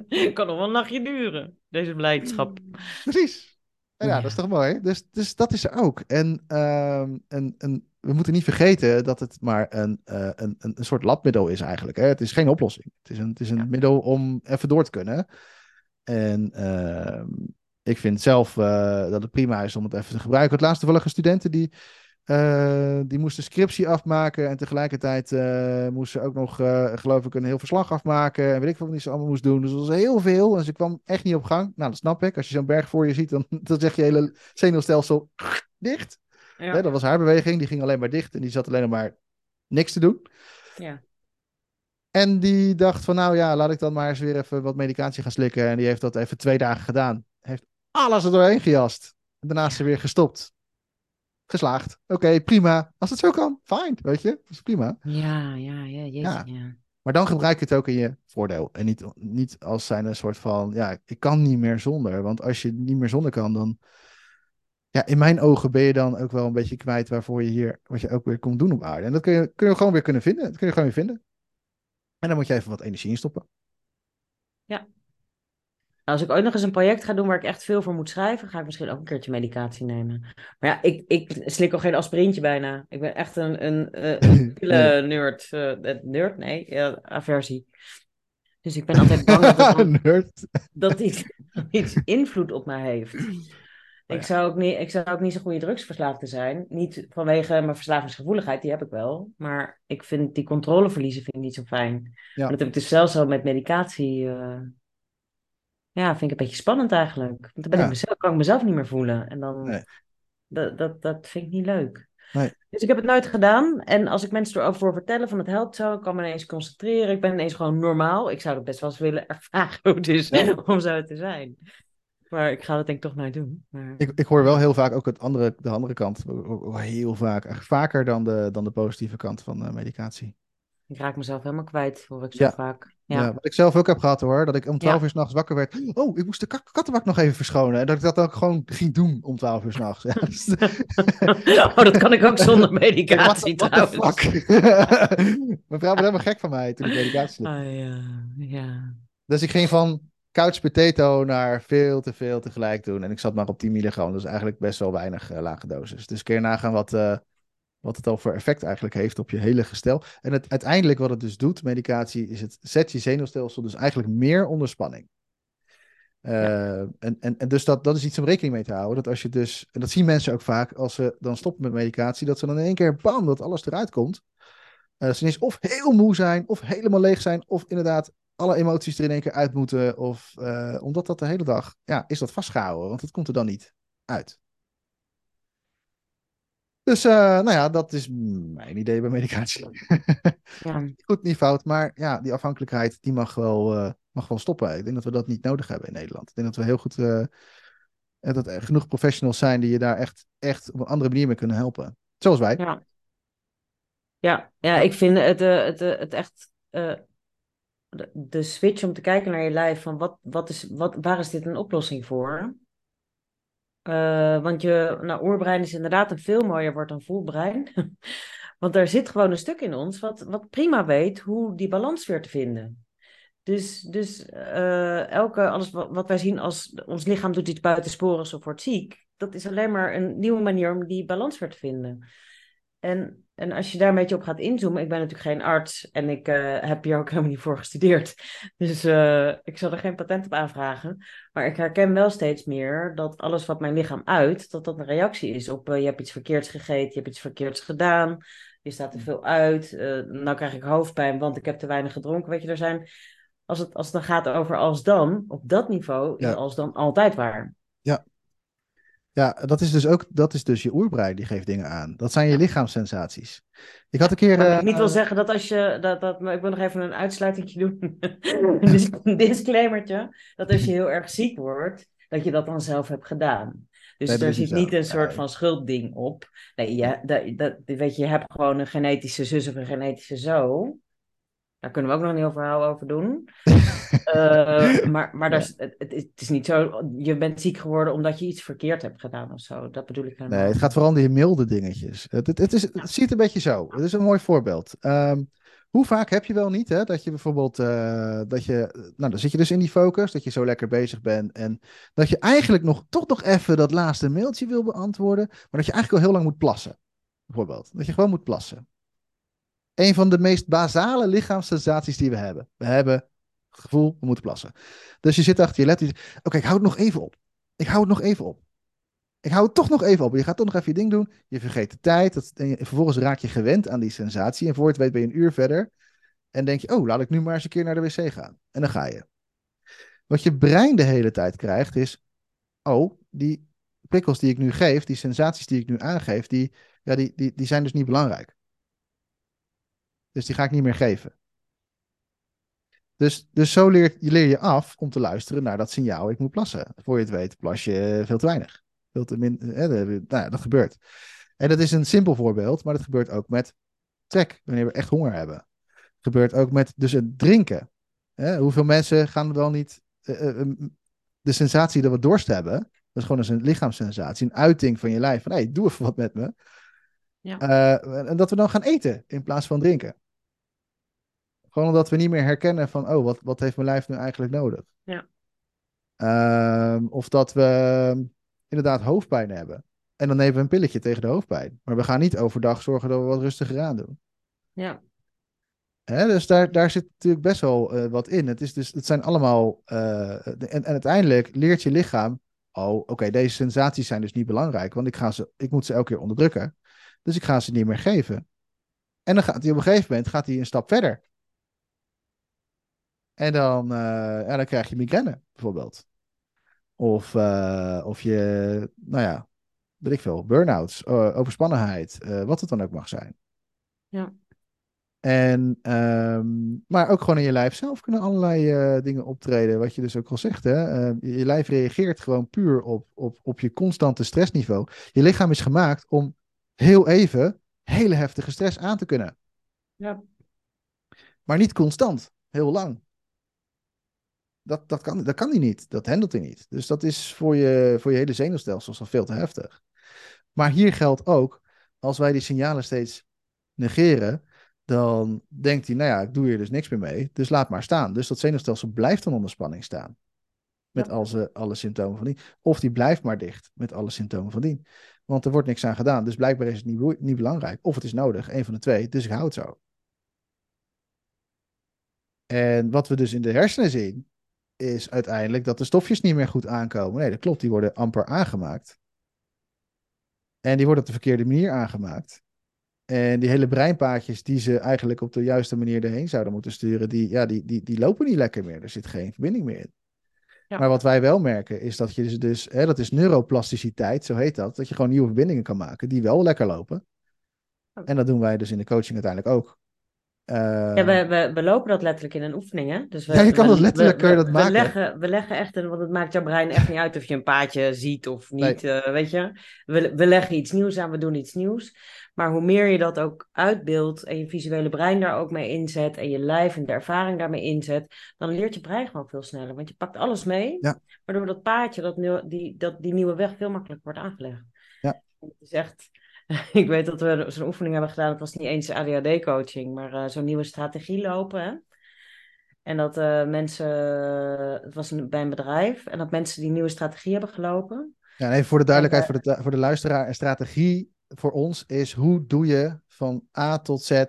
Kan nog wel een nachtje duren, deze blijdschap. Precies. En ja, Ja. dat is toch mooi. Dus, dus dat is er ook. En, ehm, en, en we moeten niet vergeten dat het maar een, eh, een, een, een soort labmiddel is eigenlijk. Hè? Het is geen oplossing. Het is een, het is een Ja. middel om even door te kunnen. En ehm, ik vind zelf eh, dat het prima is om het even te gebruiken. Het laatste toevallig studenten die, eh, die moesten scriptie afmaken. En tegelijkertijd eh moesten ze ook nog, eh, geloof ik, een heel verslag afmaken. En weet ik veel wat ze allemaal moest doen. Dus dat was heel veel. En ze kwam echt niet op gang. Nou, dat snap ik. Als je zo'n berg voor je ziet, dan, dan zeg je hele zenuwstelsel dicht. Ja. Dat was haar beweging. Die ging alleen maar dicht. En die zat alleen maar niks te doen. Ja. En die dacht van, nou ja, laat ik dan maar eens weer even wat medicatie gaan slikken. En die heeft dat even twee dagen gedaan. Heeft alles er doorheen gejast. En daarna is ze weer gestopt. Geslaagd. Oké, prima. Als het zo kan, fijn, weet je. Dat is prima. Ja, ja, ja, jeetje, Ja. ja. Maar dan gebruik je het ook in je voordeel. En niet, niet als zijn een soort van, ja, ik kan niet meer zonder. Want als je niet meer zonder kan, dan... Ja, in mijn ogen ben je dan ook wel een beetje kwijt waarvoor je hier, wat je ook weer komt doen op aarde. En dat kun je, kun je gewoon weer kunnen vinden. Dat kun je gewoon weer vinden. En dan moet je even wat energie in stoppen. Als ik ooit nog eens een project ga doen waar ik echt veel voor moet schrijven, ga ik misschien ook een keertje medicatie nemen. Maar ja, ik, ik slik al geen aspirintje bijna. Ik ben echt een, een, eh, een pille-nerd. eh, nerd? Nee, ja, aversie. Dus ik ben altijd bang dat, het Nerd. dat iets, iets invloed op mij heeft. ja. Ik zou, ook niet, ik zou ook niet zo'n goede drugsverslaafde zijn. Niet vanwege mijn verslavingsgevoeligheid, die heb ik wel. Maar ik vind die controle verliezen vind ik niet zo fijn. Ja. Dat heb ik dus zelfs al met medicatie. eh, ja, vind ik een beetje spannend eigenlijk. Want dan ben Ja. ik mezelf, kan ik mezelf niet meer voelen. En dan, Nee. dat, dat, dat vind ik niet leuk. Nee. Dus ik heb het nooit gedaan. En als ik mensen erover voor vertellen van het helpt zo, ik kan me ineens concentreren. Ik ben ineens gewoon normaal. Ik zou dat best wel eens willen ervaren hoe het is Ja. om zo te zijn. Maar ik ga dat denk ik toch nooit doen. Maar... Ik, ik hoor wel heel vaak ook het andere, de andere kant. Heel vaak. Echt vaker dan de, dan de positieve kant van eh, medicatie. Ik raak mezelf helemaal kwijt, hoor ik zo Ja. vaak. Ja. Ja, wat ik zelf ook heb gehad hoor, dat ik om 12 Ja. uur s'nachts wakker werd. Oh, ik moest de kattenbak nog even verschonen. En dat ik dat ook gewoon ging doen om 12 uur s'nachts. Ja, dus- oh, dat kan ik ook zonder What medicatie what the trouwens. fuck? Mijn vrouw werd helemaal gek van mij toen ik medicatie slikte. Ah, ja, ja. Dus ik ging van couch potato naar veel te veel tegelijk doen. En ik zat maar op 10 milligram. Dus eigenlijk best wel weinig eh, lage dosis. Dus je nagaan wat, eh, wat het al voor effect eigenlijk heeft op je hele gestel. En het, uiteindelijk wat het dus doet, medicatie, is het zet je zenuwstelsel dus eigenlijk meer onder spanning. Eh, en, en, en dus dat, dat is iets om rekening mee te houden. Dat als je dus, en dat zien mensen ook vaak als ze dan stoppen met medicatie, dat ze dan in één keer bam, dat alles eruit komt. Eh, dat ze ineens of heel moe zijn, of helemaal leeg zijn, of inderdaad alle emoties er in één keer uit moeten. Of eh, omdat dat de hele dag, ja, is dat vastgehouden, want het komt er dan niet uit. Dus, eh, nou ja, dat is mijn idee bij medicatie. Ja. Goed, niet fout, maar ja, die afhankelijkheid, die mag wel, eh, mag wel stoppen. Ik denk dat we dat niet nodig hebben in Nederland. Ik denk dat we heel goed, eh, dat er genoeg professionals zijn die je daar echt, echt op een andere manier mee kunnen helpen. Zoals wij. Ja. Ja, ja, ik vind het, het, het echt de, de switch om te kijken naar je lijf van wat, wat is, wat, waar is dit een oplossing voor? Eh, want je nou, oerbrein is inderdaad een veel mooier woord dan voelbrein. Want daar zit gewoon een stuk in ons wat, wat prima weet hoe die balans weer te vinden. Dus, dus eh, elke, alles wat, wij zien als ons lichaam doet iets buitensporens of wordt ziek, dat is alleen maar een nieuwe manier om die balans weer te vinden. En, en als je daar een beetje op gaat inzoomen, ik ben natuurlijk geen arts en ik eh, heb hier ook helemaal niet voor gestudeerd. Dus eh, ik zal er geen patent op aanvragen. Maar ik herken wel steeds meer dat alles wat mijn lichaam uit, dat dat een reactie is op eh, je hebt iets verkeerds gegeten, je hebt iets verkeerds gedaan, je staat te veel uit, nou krijg ik hoofdpijn, want ik heb te weinig gedronken. Weet je, er zijn, als het, als het dan gaat over als dan, op dat niveau is Ja. als dan altijd waar. Ja, dat is dus ook, dat is dus je oerbrein, die geeft dingen aan. Dat zijn je lichaamssensaties. Ik had een keer... Maar eh, ik niet wil zeggen dat als je, dat, dat, maar ik wil nog even een uitsluitingje doen. een dis- een disclaimertje, dat als je heel erg ziek wordt, dat je dat dan zelf hebt gedaan. Dus Nee, er niet zit zo. niet een soort van schuldding op. Nee, je, dat, dat, weet je, je hebt gewoon een genetische zus of een genetische zo. Daar kunnen we ook nog een heel verhaal over doen. Eh, maar maar daar is- het, het is- niet zo, je bent ziek geworden omdat je iets verkeerd hebt gedaan of zo. Dat bedoel ik helemaal Nee, het gaat vooral om die milde dingetjes. Het, het, het, is, het ziet een beetje zo. Het is een mooi voorbeeld. Ehm, hoe vaak heb je wel niet, hè, dat je bijvoorbeeld, eh, dat je, nou dan zit je dus in die focus, dat je zo lekker bezig bent en dat je eigenlijk nog, toch nog even dat laatste mailtje wil beantwoorden, maar dat je eigenlijk al heel lang moet plassen. Bijvoorbeeld, dat je gewoon moet plassen. Een van de meest basale lichaamssensaties die we hebben. We hebben het gevoel, we moeten plassen. Dus je zit achter je laptop, oké, ik hou het nog even op. Ik hou het nog even op. Ik hou het toch nog even op. Je gaat toch nog even je ding doen. Je vergeet de tijd. Dat, en vervolgens raak je gewend aan die sensatie. En voor het weet ben je een uur verder. En denk je, oh, laat ik nu maar eens een keer naar de wc gaan. En dan ga je. Wat je brein de hele tijd krijgt is, oh, die prikkels die ik nu geef, die sensaties die ik nu aangeef, die, ja, die, die, die zijn dus niet belangrijk. Dus die ga ik niet meer geven. Dus, dus zo leer, je leer je af om te luisteren naar dat signaal, ik moet plassen. Voor je het weet, plas je veel te weinig. Veel te min, eh, nou ja, dat gebeurt. En dat is een simpel voorbeeld, maar dat gebeurt ook met trek, wanneer we echt honger hebben. Het gebeurt ook met dus het drinken. Hè? Hoeveel mensen gaan wel niet eh, eh, de sensatie dat we dorst hebben, dat is gewoon een lichaamssensatie, een uiting van je lijf, van hé, hey, doe even wat met me. Ja. Eh, en dat we dan gaan eten in plaats van drinken. Gewoon omdat we niet meer herkennen van, oh, wat, wat heeft mijn lijf nu eigenlijk nodig? Ja. Ehm, of dat we inderdaad hoofdpijn hebben. En dan nemen we een pilletje tegen de hoofdpijn. Maar we gaan niet overdag zorgen dat we wat rustiger aan doen. Ja, dus daar, daar zit natuurlijk best wel eh, wat in. Het, is dus, het zijn allemaal. eh, en, en uiteindelijk leert je lichaam. Oh, oké, deze sensaties zijn dus niet belangrijk. Want ik, ga ze, ik moet ze elke keer onderdrukken. Dus ik ga ze niet meer geven. En dan gaat hij op een gegeven moment gaat hij een stap verder. En dan, eh, ja, dan krijg je migraine, bijvoorbeeld. Of, eh, of je, nou ja, weet ik veel, burn-outs, overspannenheid, eh, wat het dan ook mag zijn. Ja. En, ehm, maar ook gewoon in je lijf zelf kunnen allerlei dingen optreden, wat je dus ook al zegt. Hè? Eh, je, je lijf reageert gewoon puur op, op, op je constante stressniveau. Je lichaam is gemaakt om heel even hele heftige stress aan te kunnen. ja, Maar niet constant, heel lang. Dat, dat, kan, dat kan hij niet. Dat handelt hij niet. Dus dat is voor je, voor je hele zenuwstelsel al veel te heftig. Maar hier geldt ook, als wij die signalen steeds negeren, dan denkt hij, nou ja, ik doe hier dus niks meer mee, dus laat maar staan. Dus dat zenuwstelsel blijft dan onder spanning staan. Met al alle, alle symptomen van die. Of die blijft maar dicht met alle symptomen van die. Want er wordt niks aan gedaan. Dus blijkbaar is het niet, niet belangrijk. Of het is nodig, een van de twee. Dus ik hou het zo. En wat we dus in de hersenen zien, is uiteindelijk dat de stofjes niet meer goed aankomen. Nee, dat klopt. Die worden amper aangemaakt. En die worden op de verkeerde manier aangemaakt. En die hele breinpaadjes die ze eigenlijk op de juiste manier erheen zouden moeten sturen, die, ja, die, die, die lopen niet lekker meer. Er zit geen verbinding meer in. Ja. Maar wat wij wel merken is dat je dus, dus hè, dat is neuroplasticiteit, zo heet dat, dat je gewoon nieuwe verbindingen kan maken die wel lekker lopen. En dat doen wij dus in de coaching uiteindelijk ook. Ja, we, we, we, lopen dat letterlijk in een oefening, hè? Dus we, ja, je kan dat letterlijk, kun je dat maken. We leggen, we leggen echt, een, want het maakt jouw brein echt niet uit of je een paadje ziet of niet, nee. uh, weet je. We, we leggen iets nieuws aan, we doen iets nieuws. Maar hoe meer je dat ook uitbeeldt en je visuele brein daar ook mee inzet en je lijf en de ervaring daarmee inzet, dan leert je brein gewoon veel sneller. Want je pakt alles mee, ja. waardoor dat paadje, dat, die, dat, die nieuwe weg veel makkelijker wordt aangelegd. Ja. Het is echt, ik weet dat we zo'n oefening hebben gedaan, het was niet eens ADHD-coaching, maar uh, zo'n nieuwe strategie lopen. Hè? En dat uh, mensen, het was bij een bedrijf, en dat mensen die nieuwe strategie hebben gelopen. Ja, en even voor de duidelijkheid, voor, de, voor de luisteraar, een strategie voor ons is hoe doe je van A tot Z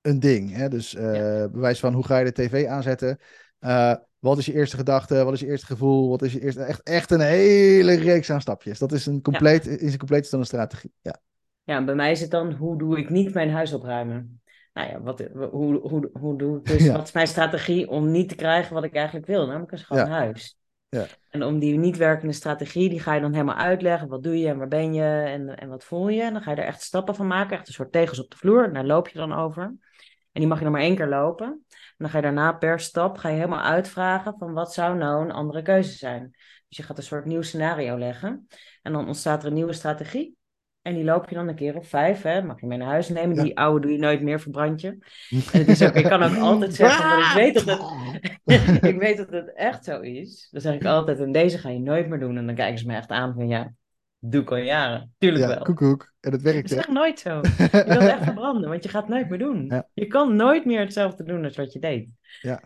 een ding. Hè? Dus ja. bewijs van hoe ga je de tv aanzetten. Wat is je eerste gedachte? Wat is je eerste gevoel? Wat is je eerste... Echt, echt een hele reeks aan stapjes. Dat is een compleet, ja. is een compleet dan een strategie. Ja. ja, bij mij is het dan, hoe doe ik niet mijn huis opruimen? Nou ja, wat, hoe, hoe, hoe doe ik dus, ja. wat is mijn strategie om niet te krijgen wat ik eigenlijk wil? Namelijk een schoon huis. Ja. En om die niet werkende strategie, die ga je dan helemaal uitleggen. Wat doe je en waar ben je en, en wat voel je? En dan ga je er echt stappen van maken. Echt een soort tegels op de vloer. En daar loop je dan over. En die mag je dan maar één keer lopen. En dan ga je daarna per stap ga je helemaal uitvragen van wat zou nou een andere keuze zijn. Dus je gaat een soort nieuw scenario leggen. En dan ontstaat er een nieuwe strategie. En die loop je dan een keer of vijf, hè? mag je mee naar huis nemen. Ja. Die oude doe je nooit meer, verbrand je. En het is ook, ik kan ook altijd zeggen, want ik weet, dat het, ik weet dat het echt zo is. Dan zeg ik altijd, en deze ga je nooit meer doen. En dan kijken ze me echt aan van, ja, doe ik al jaren. Tuurlijk ja, wel. Koekoek. En het werkt. Dat is echt nooit zo. Je wilt echt verbranden, want je gaat het nooit meer doen. Ja. Je kan nooit meer hetzelfde doen als wat je deed. Ja.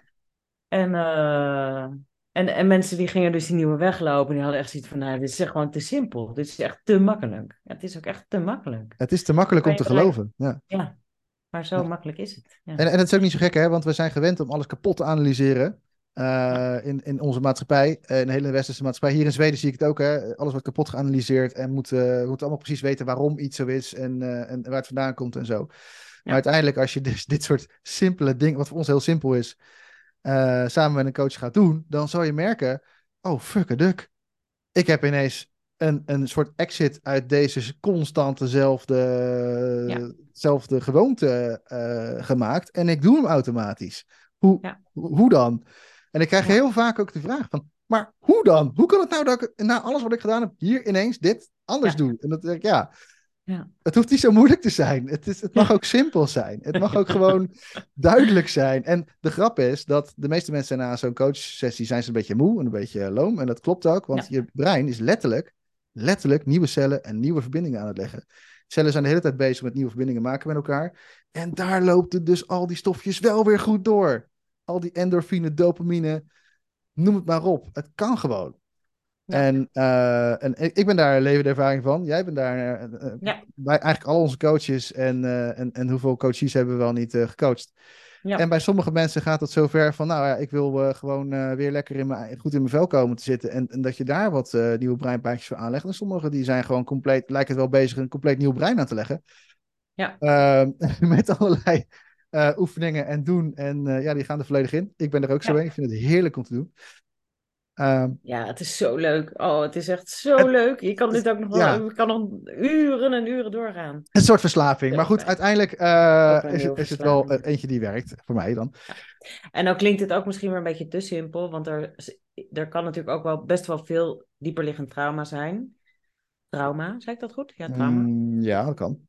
En... Uh, en, en mensen die gingen dus die nieuwe weg lopen, die hadden echt zoiets van, nou, dit is echt gewoon te simpel. Dit is echt te makkelijk. Ja, het is ook echt te makkelijk. Het is te makkelijk om te geloven. Ja. ja, maar zo makkelijk is het. Ja. En, en het is ook niet zo gek, hè, want we zijn gewend om alles kapot te analyseren. Uh, in, in onze maatschappij, in de hele westerse maatschappij. Hier in Zweden zie ik het ook, hè. alles wordt kapot geanalyseerd en moet, uh, we moeten allemaal precies weten waarom iets zo is en, uh, en waar het vandaan komt en zo. Maar uiteindelijk, als je dus dit soort simpele dingen, wat voor ons heel simpel is, samen met een coach gaat doen, dan zal je merken: oh, fuck a duck. Ik heb ineens een, een soort exit uit deze constante zelfde, ja. zelfde gewoonte gemaakt. En ik doe hem automatisch. Hoe, ja. hoe dan? En ik krijg ja. heel vaak ook de vraag van, maar hoe dan? Hoe kan het nou dat ik na alles wat ik gedaan heb, hier ineens dit anders doe? En dat denk ik, ja, ja. Het hoeft niet zo moeilijk te zijn. Het, is, het mag ook simpel zijn. Het mag ook gewoon duidelijk zijn. En de grap is dat de meeste mensen na zo'n coachsessie zijn ze een beetje moe en een beetje loom. En dat klopt ook, want ja. je brein is letterlijk, letterlijk nieuwe cellen en nieuwe verbindingen aan het leggen. Cellen zijn de hele tijd bezig met nieuwe verbindingen maken met elkaar. En daar loopt het dus al die stofjes wel weer goed door. Al die endorfine, dopamine, noem het maar op. Het kan gewoon. Ja. En, uh, en ik ben daar levende ervaring van. Jij bent daar. Uh, ja. Wij, eigenlijk al onze coaches en, uh, en, en hoeveel coaches hebben we wel niet gecoacht. Ja. En bij sommige mensen gaat het zover van, nou ja, ik wil gewoon weer lekker in mijn, goed in mijn vel komen te zitten. En, en dat je daar wat nieuwe breinpaadjes voor aanlegt. En sommigen die zijn gewoon compleet, lijken het wel bezig een compleet nieuw brein aan te leggen. Ja. Ehm, met allerlei oefeningen en doen. En ja, die gaan er volledig in. Ik ben er ook zo in. Ik vind het heerlijk om te doen. Um, ja, het is zo leuk. Oh, het is echt zo het, leuk. Je kan dit ook nog wel, ja. je kan nog uren en uren doorgaan. Een soort verslaving. Maar goed, uiteindelijk uh, is, het, is het wel eentje die werkt, voor mij dan. Ja. En dan klinkt het ook misschien weer een beetje te simpel, want er, er kan natuurlijk ook wel best wel veel dieperliggend trauma zijn. Trauma, zei ik dat goed? Ja, trauma. Mm, ja, dat kan.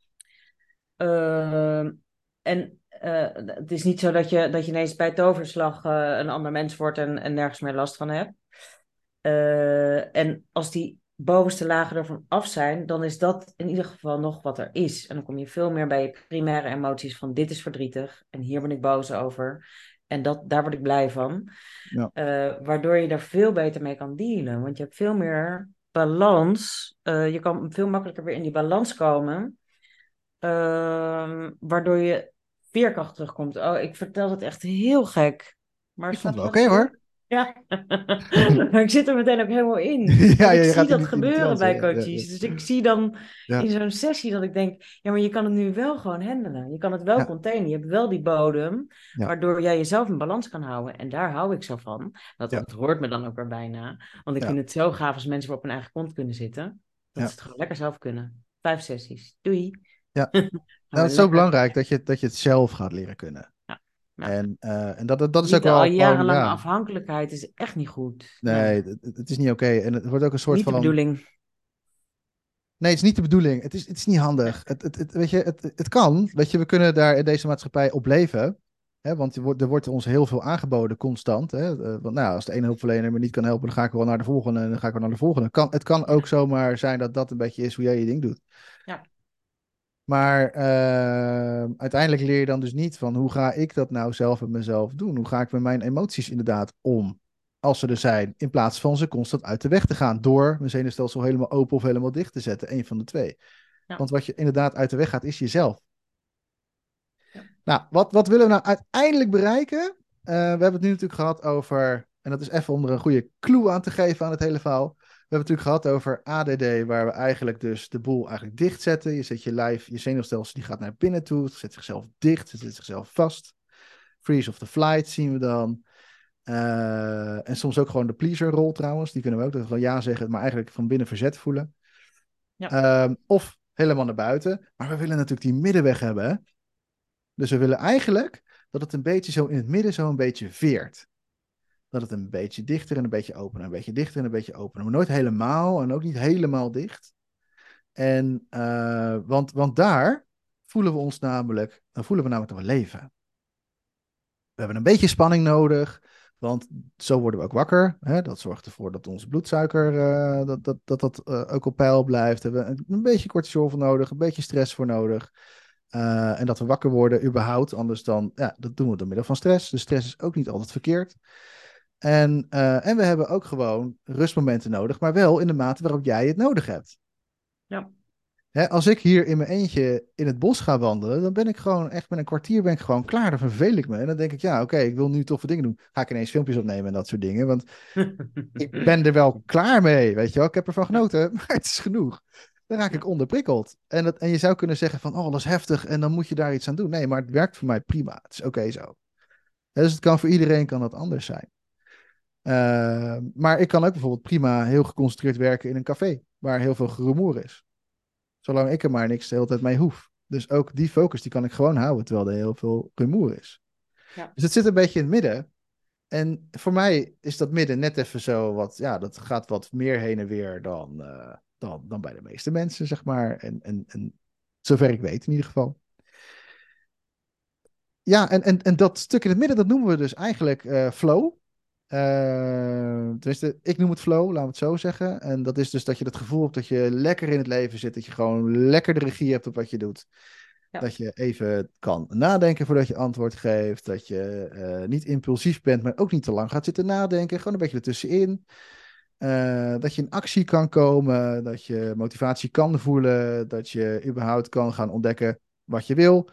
Uh, en eh, het is niet zo dat je, dat je ineens bij toverslag uh, een ander mens wordt en, en nergens meer last van hebt. Uh, en als die bovenste lagen ervan af zijn, dan is dat in ieder geval nog wat er is. En dan kom je veel meer bij je primaire emoties van dit is verdrietig en hier ben ik boos over. En dat, daar word ik blij van. Ja. waardoor je daar veel beter mee kan dealen. Want je hebt veel meer balans. je kan veel makkelijker weer in die balans komen. Ehm, waardoor je veerkracht terugkomt. Oh, ik vertel het echt heel gek. Maar ik vond het oké hoor. Ja, maar ik zit er meteen ook helemaal in. ja, ik zie dat gebeuren bij coaches. dus ik zie dan in zo'n sessie dat ik denk, ja, maar je kan het nu wel gewoon handelen. Je kan het wel containen. Je hebt wel die bodem, waardoor jij jezelf in balans kan houden. En daar hou ik zo van. Dat, dat hoort me dan ook weer bijna. Want ik vind het zo gaaf als mensen op hun eigen kont kunnen zitten. Dat ze het gewoon lekker zelf kunnen. Vijf sessies. Doei. Ja, nou, het is zo belangrijk dat je, dat je het zelf gaat leren kunnen. Ja. En, uh, en dat, dat is ook wel. Al jarenlange ja. afhankelijkheid is echt niet goed. Nee, Het, het, is niet oké. En het wordt ook een soort niet van. Niet de bedoeling. Nee, het is niet de bedoeling. Het is, het is niet handig. Het, het, het, weet je, het, het kan. Weet je, we kunnen daar in deze maatschappij op leven. Hè, want er wordt, er wordt ons heel veel aangeboden, constant. Hè? Uh, want nou, als de ene hulpverlener me niet kan helpen, dan ga ik wel naar de volgende en dan ga ik wel naar de volgende. Kan, het kan ook zomaar zijn dat dat een beetje is hoe jij je ding doet. Maar uh, uiteindelijk leer je dan dus niet van hoe ga ik dat nou zelf met mezelf doen? Hoe ga ik met mijn emoties inderdaad om? Als ze er zijn, in plaats van ze constant uit de weg te gaan door mijn zenuwstelsel helemaal open of helemaal dicht te zetten. Een van de twee. Ja. Want wat je inderdaad uit de weg gaat, is jezelf. Ja. Nou, wat, wat willen we nou uiteindelijk bereiken? Uh, we hebben het nu natuurlijk gehad over, en dat is even om er een goede clue aan te geven aan het hele verhaal we hebben het natuurlijk gehad over ADD, waar we eigenlijk dus de boel eigenlijk dichtzetten. Je zet je lijf, je zenuwstelsel, die gaat naar binnen toe, het zet zichzelf dicht, het zet zichzelf vast. Freeze of the flight zien we dan. Uh, en soms ook gewoon de pleaser rol trouwens, die kunnen we ook, dat we ja zeggen, maar eigenlijk van binnen verzet voelen. Ja. Uh, of helemaal naar buiten. Maar we willen natuurlijk die middenweg hebben. Hè? Dus we willen eigenlijk dat het een beetje zo in het midden zo een beetje veert dat het een beetje dichter en een beetje open, een beetje dichter en een beetje open. Maar nooit helemaal en ook niet helemaal dicht. En, uh, want, want daar voelen we ons namelijk, dan voelen we namelijk dat we leven. We hebben een beetje spanning nodig, want zo worden we ook wakker. Hè? Dat zorgt ervoor dat onze bloedsuiker uh, dat, dat, dat, dat uh, ook op peil blijft. We hebben een, beetje cortisol voor nodig, een beetje stress voor nodig. En dat we wakker worden überhaupt, anders dan, ja, dat doen we door middel van stress. Dus stress is ook niet altijd verkeerd. En, uh, en we hebben ook gewoon rustmomenten nodig, maar wel in de mate waarop jij het nodig hebt. Ja. Hè, als ik hier in mijn eentje in het bos ga wandelen, dan ben ik gewoon echt met een kwartier ben ik gewoon klaar. Dan verveel ik me. En dan denk ik, ja, oké, ik wil nu toffe dingen doen. Ga ik ineens filmpjes opnemen en dat soort dingen. Want ik ben er wel klaar mee, weet je wel. Ik heb ervan genoten, maar het is genoeg. Dan raak ik onderprikkeld. En, dat, en je zou kunnen zeggen van, oh, dat is heftig en dan moet je daar iets aan doen. Nee, maar het werkt voor mij prima. Het is oké zo. Dus het kan voor iedereen kan dat anders zijn. Uh, maar ik kan ook bijvoorbeeld prima heel geconcentreerd werken in een café waar heel veel gerumoer is. Zolang ik er maar niks de hele tijd mee hoef. Dus ook die focus die kan ik gewoon houden terwijl er heel veel rumoer is. Ja. Dus het zit een beetje in het midden. En voor mij is dat midden net even zo wat, ja, dat gaat wat meer heen en weer dan, uh, dan, dan bij de meeste mensen, zeg maar. En, en, en zover ik weet in ieder geval. Ja, en, en, en dat stuk in het midden, dat noemen we dus eigenlijk uh, flow. Uh, tenminste, ik noem het flow, laten we het zo zeggen. En dat is dus dat je het gevoel hebt dat je lekker in het leven zit. Dat je gewoon lekker de regie hebt op wat je doet. Ja. Dat je even kan nadenken voordat je antwoord geeft. Dat je uh, niet impulsief bent, maar ook niet te lang gaat zitten nadenken. Gewoon een beetje ertussenin. Uh, dat je in actie kan komen. Dat je motivatie kan voelen. Dat je überhaupt kan gaan ontdekken wat je wil.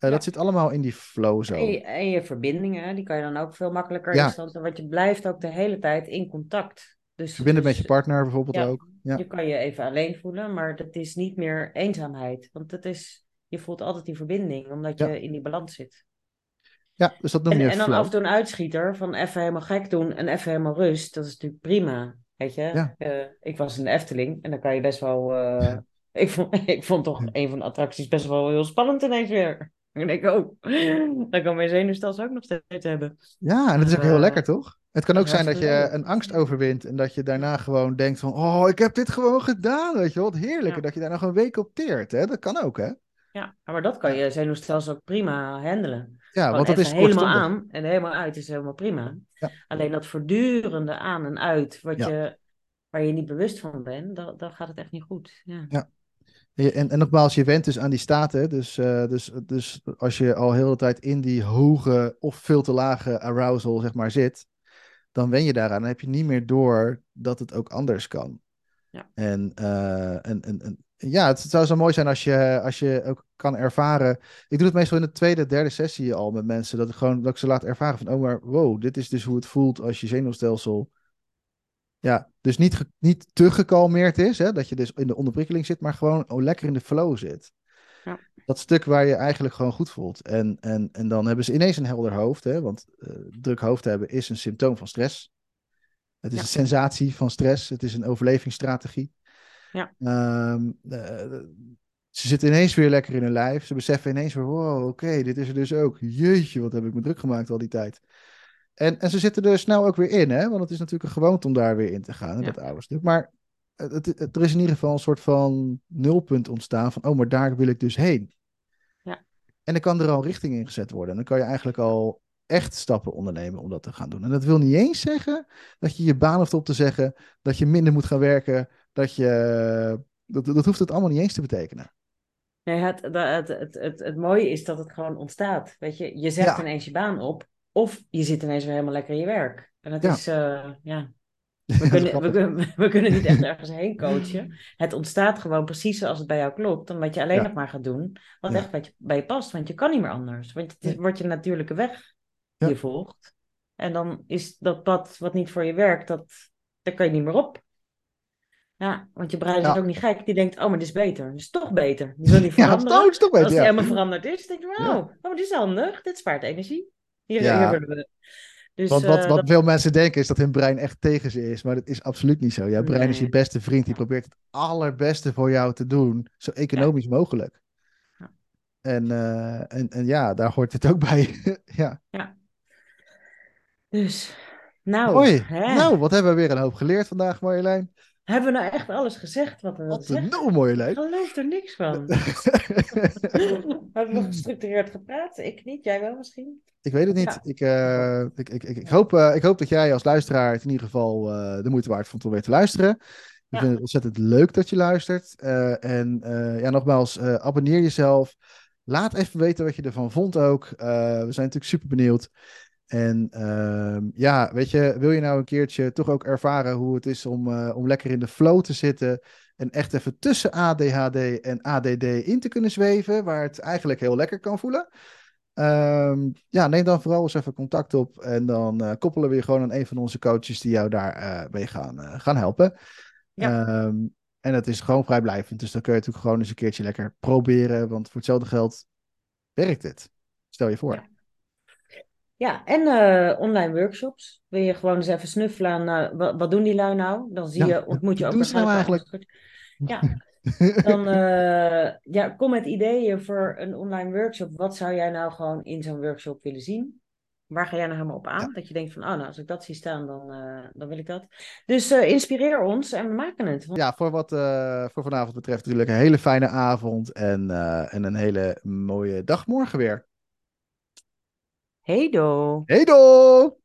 Uh, Dat zit allemaal in die flow zo. En je, en je, verbindingen, die kan je dan ook veel makkelijker ja. instellen. Want je blijft ook de hele tijd in contact. Dus, Verbinden dus, met je partner bijvoorbeeld ook. Ja. Je kan je even alleen voelen, maar dat is niet meer eenzaamheid. Want het is, je voelt altijd die verbinding, omdat je in die balans zit. Ja, dus dat noem je En, en dan af en toe een uitschieter van even helemaal gek doen en even helemaal rust. Dat is natuurlijk prima, weet je. Uh, ik was in de Efteling en dan kan je best wel... Uh, ik, vond, ik vond toch een van de attracties best wel heel spannend ineens weer. En ik ook. Dan kan mijn zenuwstelsel ook nog steeds hebben. Ja, en dat is ook heel uh, lekker, toch? Het kan ook zijn dat je een angst overwint en dat je daarna gewoon denkt van, oh, ik heb dit gewoon gedaan, weet je wat heerlijk. Ja. En dat je daar nog een week op teert, hè? Dat kan ook, hè? Ja, maar dat kan je zenuwstelsel ook prima handelen. Ja, Gewoon want dat is helemaal aan en helemaal uit is helemaal prima. Ja. Alleen dat voortdurende aan en uit, wat Ja. je, waar je niet bewust van bent, dan, dan gaat het echt niet goed. Ja. En, en, nogmaals, je went dus aan die staten. Dus, eh, dus, dus als je al heel de tijd in die hoge of veel te lage arousal zeg maar, zit, dan wen je daaraan. Dan heb je niet meer door dat het ook anders kan. Ja. En, eh, en, en, en ja, het zou zo mooi zijn als je, als je ook kan ervaren. Ik doe het meestal in de tweede, derde sessie al met mensen. Dat ik gewoon dat ik ze laat ervaren van, oh maar wow, dit is dus hoe het voelt als je zenuwstelsel ja, dus niet, niet te gekalmeerd is, hè, dat je dus in de onderprikkeling zit, maar gewoon oh, lekker in de flow zit. Ja. Dat stuk waar je eigenlijk gewoon goed voelt. En, en, en dan hebben ze ineens een helder hoofd, hè, want eh, druk hoofd hebben is een symptoom van stress. Het is Ja. een sensatie van stress, het is een overlevingsstrategie. Ja. Ehm, eh, ze zitten ineens weer lekker in hun lijf. Ze beseffen ineens weer, wow, oké, dit is er dus ook. Jeetje, wat heb ik me druk gemaakt al die tijd. En, en ze zitten er snel ook weer in, hè? Want het is natuurlijk een gewoonte om daar weer in te gaan, Ja. dat oude stuk. Maar het, het- het- er is in ieder geval een soort van nulpunt ontstaan van, oh, maar daar wil ik dus heen. Ja. En dan kan er al richting in gezet worden. En dan kan je eigenlijk al echt stappen ondernemen om dat te gaan doen. En dat wil niet eens zeggen dat je je baan hoeft op te zeggen, dat je minder moet gaan werken, dat je... Dat, dat hoeft het allemaal niet eens te betekenen. Nee, het, het, het, het, mooie is dat het gewoon ontstaat. Weet je, je zegt ineens je baan op, of je zit ineens weer helemaal lekker in je werk. En dat Ja. is, eh, ja, Dat we is kunnen, we, kunnen, we kunnen niet echt ergens heen coachen. Het ontstaat gewoon precies zoals het bij jou klopt. Omdat je alleen Ja. nog maar gaat doen wat Ja. echt bij je, bij je past. Want je kan niet meer anders. Want het is- wordt je natuurlijke weg Ja. die je volgt. En dan is dat pad wat niet voor je werkt, dat, daar kan je niet meer op. Ja, want je brein is Ja. ook niet gek. Die denkt, oh, maar dit is beter. Dit is toch beter. Die wil niet Ja, veranderen. het is toch Als beter. die Ja. helemaal veranderd is, denk je, wow, Ja. oh, maar dit is handig. Dit spaart energie. Hier, Ja. hier we. Dus, Want wat, eh, wat dat- veel mensen denken is dat hun brein echt tegen ze is. Maar dat is absoluut niet zo. Jouw brein is je beste vriend. Die Ja. probeert het allerbeste voor jou te doen. Zo economisch mogelijk. Ja. En, eh, en, en ja, daar hoort het ook bij. ja. dus, nou, Mooi. hè. Nou, wat hebben we weer een hoop geleerd vandaag, Marjolein. Hebben we nou echt alles gezegd wat we Wat een nou, Ik Marjolein. geloof er niks van. we hebben nog gestructureerd gepraat. Ik niet, jij wel misschien? Ik weet het niet. Ja. Ik, eh, ik, ik, ik, ik, hoop, eh, ik hoop dat jij als luisteraar het in ieder geval eh, de moeite waard vond om weer te luisteren. We Ja. vinden het ontzettend leuk dat je luistert. En ja, nogmaals, abonneer jezelf. Laat even weten wat je ervan vond ook. We zijn natuurlijk super benieuwd. En ehm, ja, weet je, wil je nou een keertje toch ook ervaren hoe het is om, eh, om lekker in de flow te zitten en echt even tussen ADHD en ADD in te kunnen zweven, waar het eigenlijk heel lekker kan voelen? Ehm, ja, neem dan vooral eens even contact op en dan eh, koppelen we je gewoon aan een van onze coaches die jou daar eh, mee gaan, gaan helpen. Ja. Ehm, en het is gewoon vrijblijvend, dus dan kun je natuurlijk gewoon eens een keertje lekker proberen, want voor hetzelfde geld werkt het. Stel je voor. Ja. Ja, en eh, online workshops. Wil je gewoon eens even snuffelen aan, eh, wat, wat doen die lui nou? Dan zie Ja, je, ontmoet je wat ook ze nou waarschijnlijk Ja, dan eh, ja, kom met ideeën voor een online workshop. Wat zou jij nou gewoon in zo'n workshop willen zien? Waar ga jij nou helemaal op aan? Dat je denkt van, oh nou, als ik dat zie staan, dan, dan wil ik dat. Dus inspireer ons en we maken het. Ja, voor wat voor vanavond betreft natuurlijk een hele fijne avond en, en een hele mooie dag morgen weer. Hey do! Hey doei!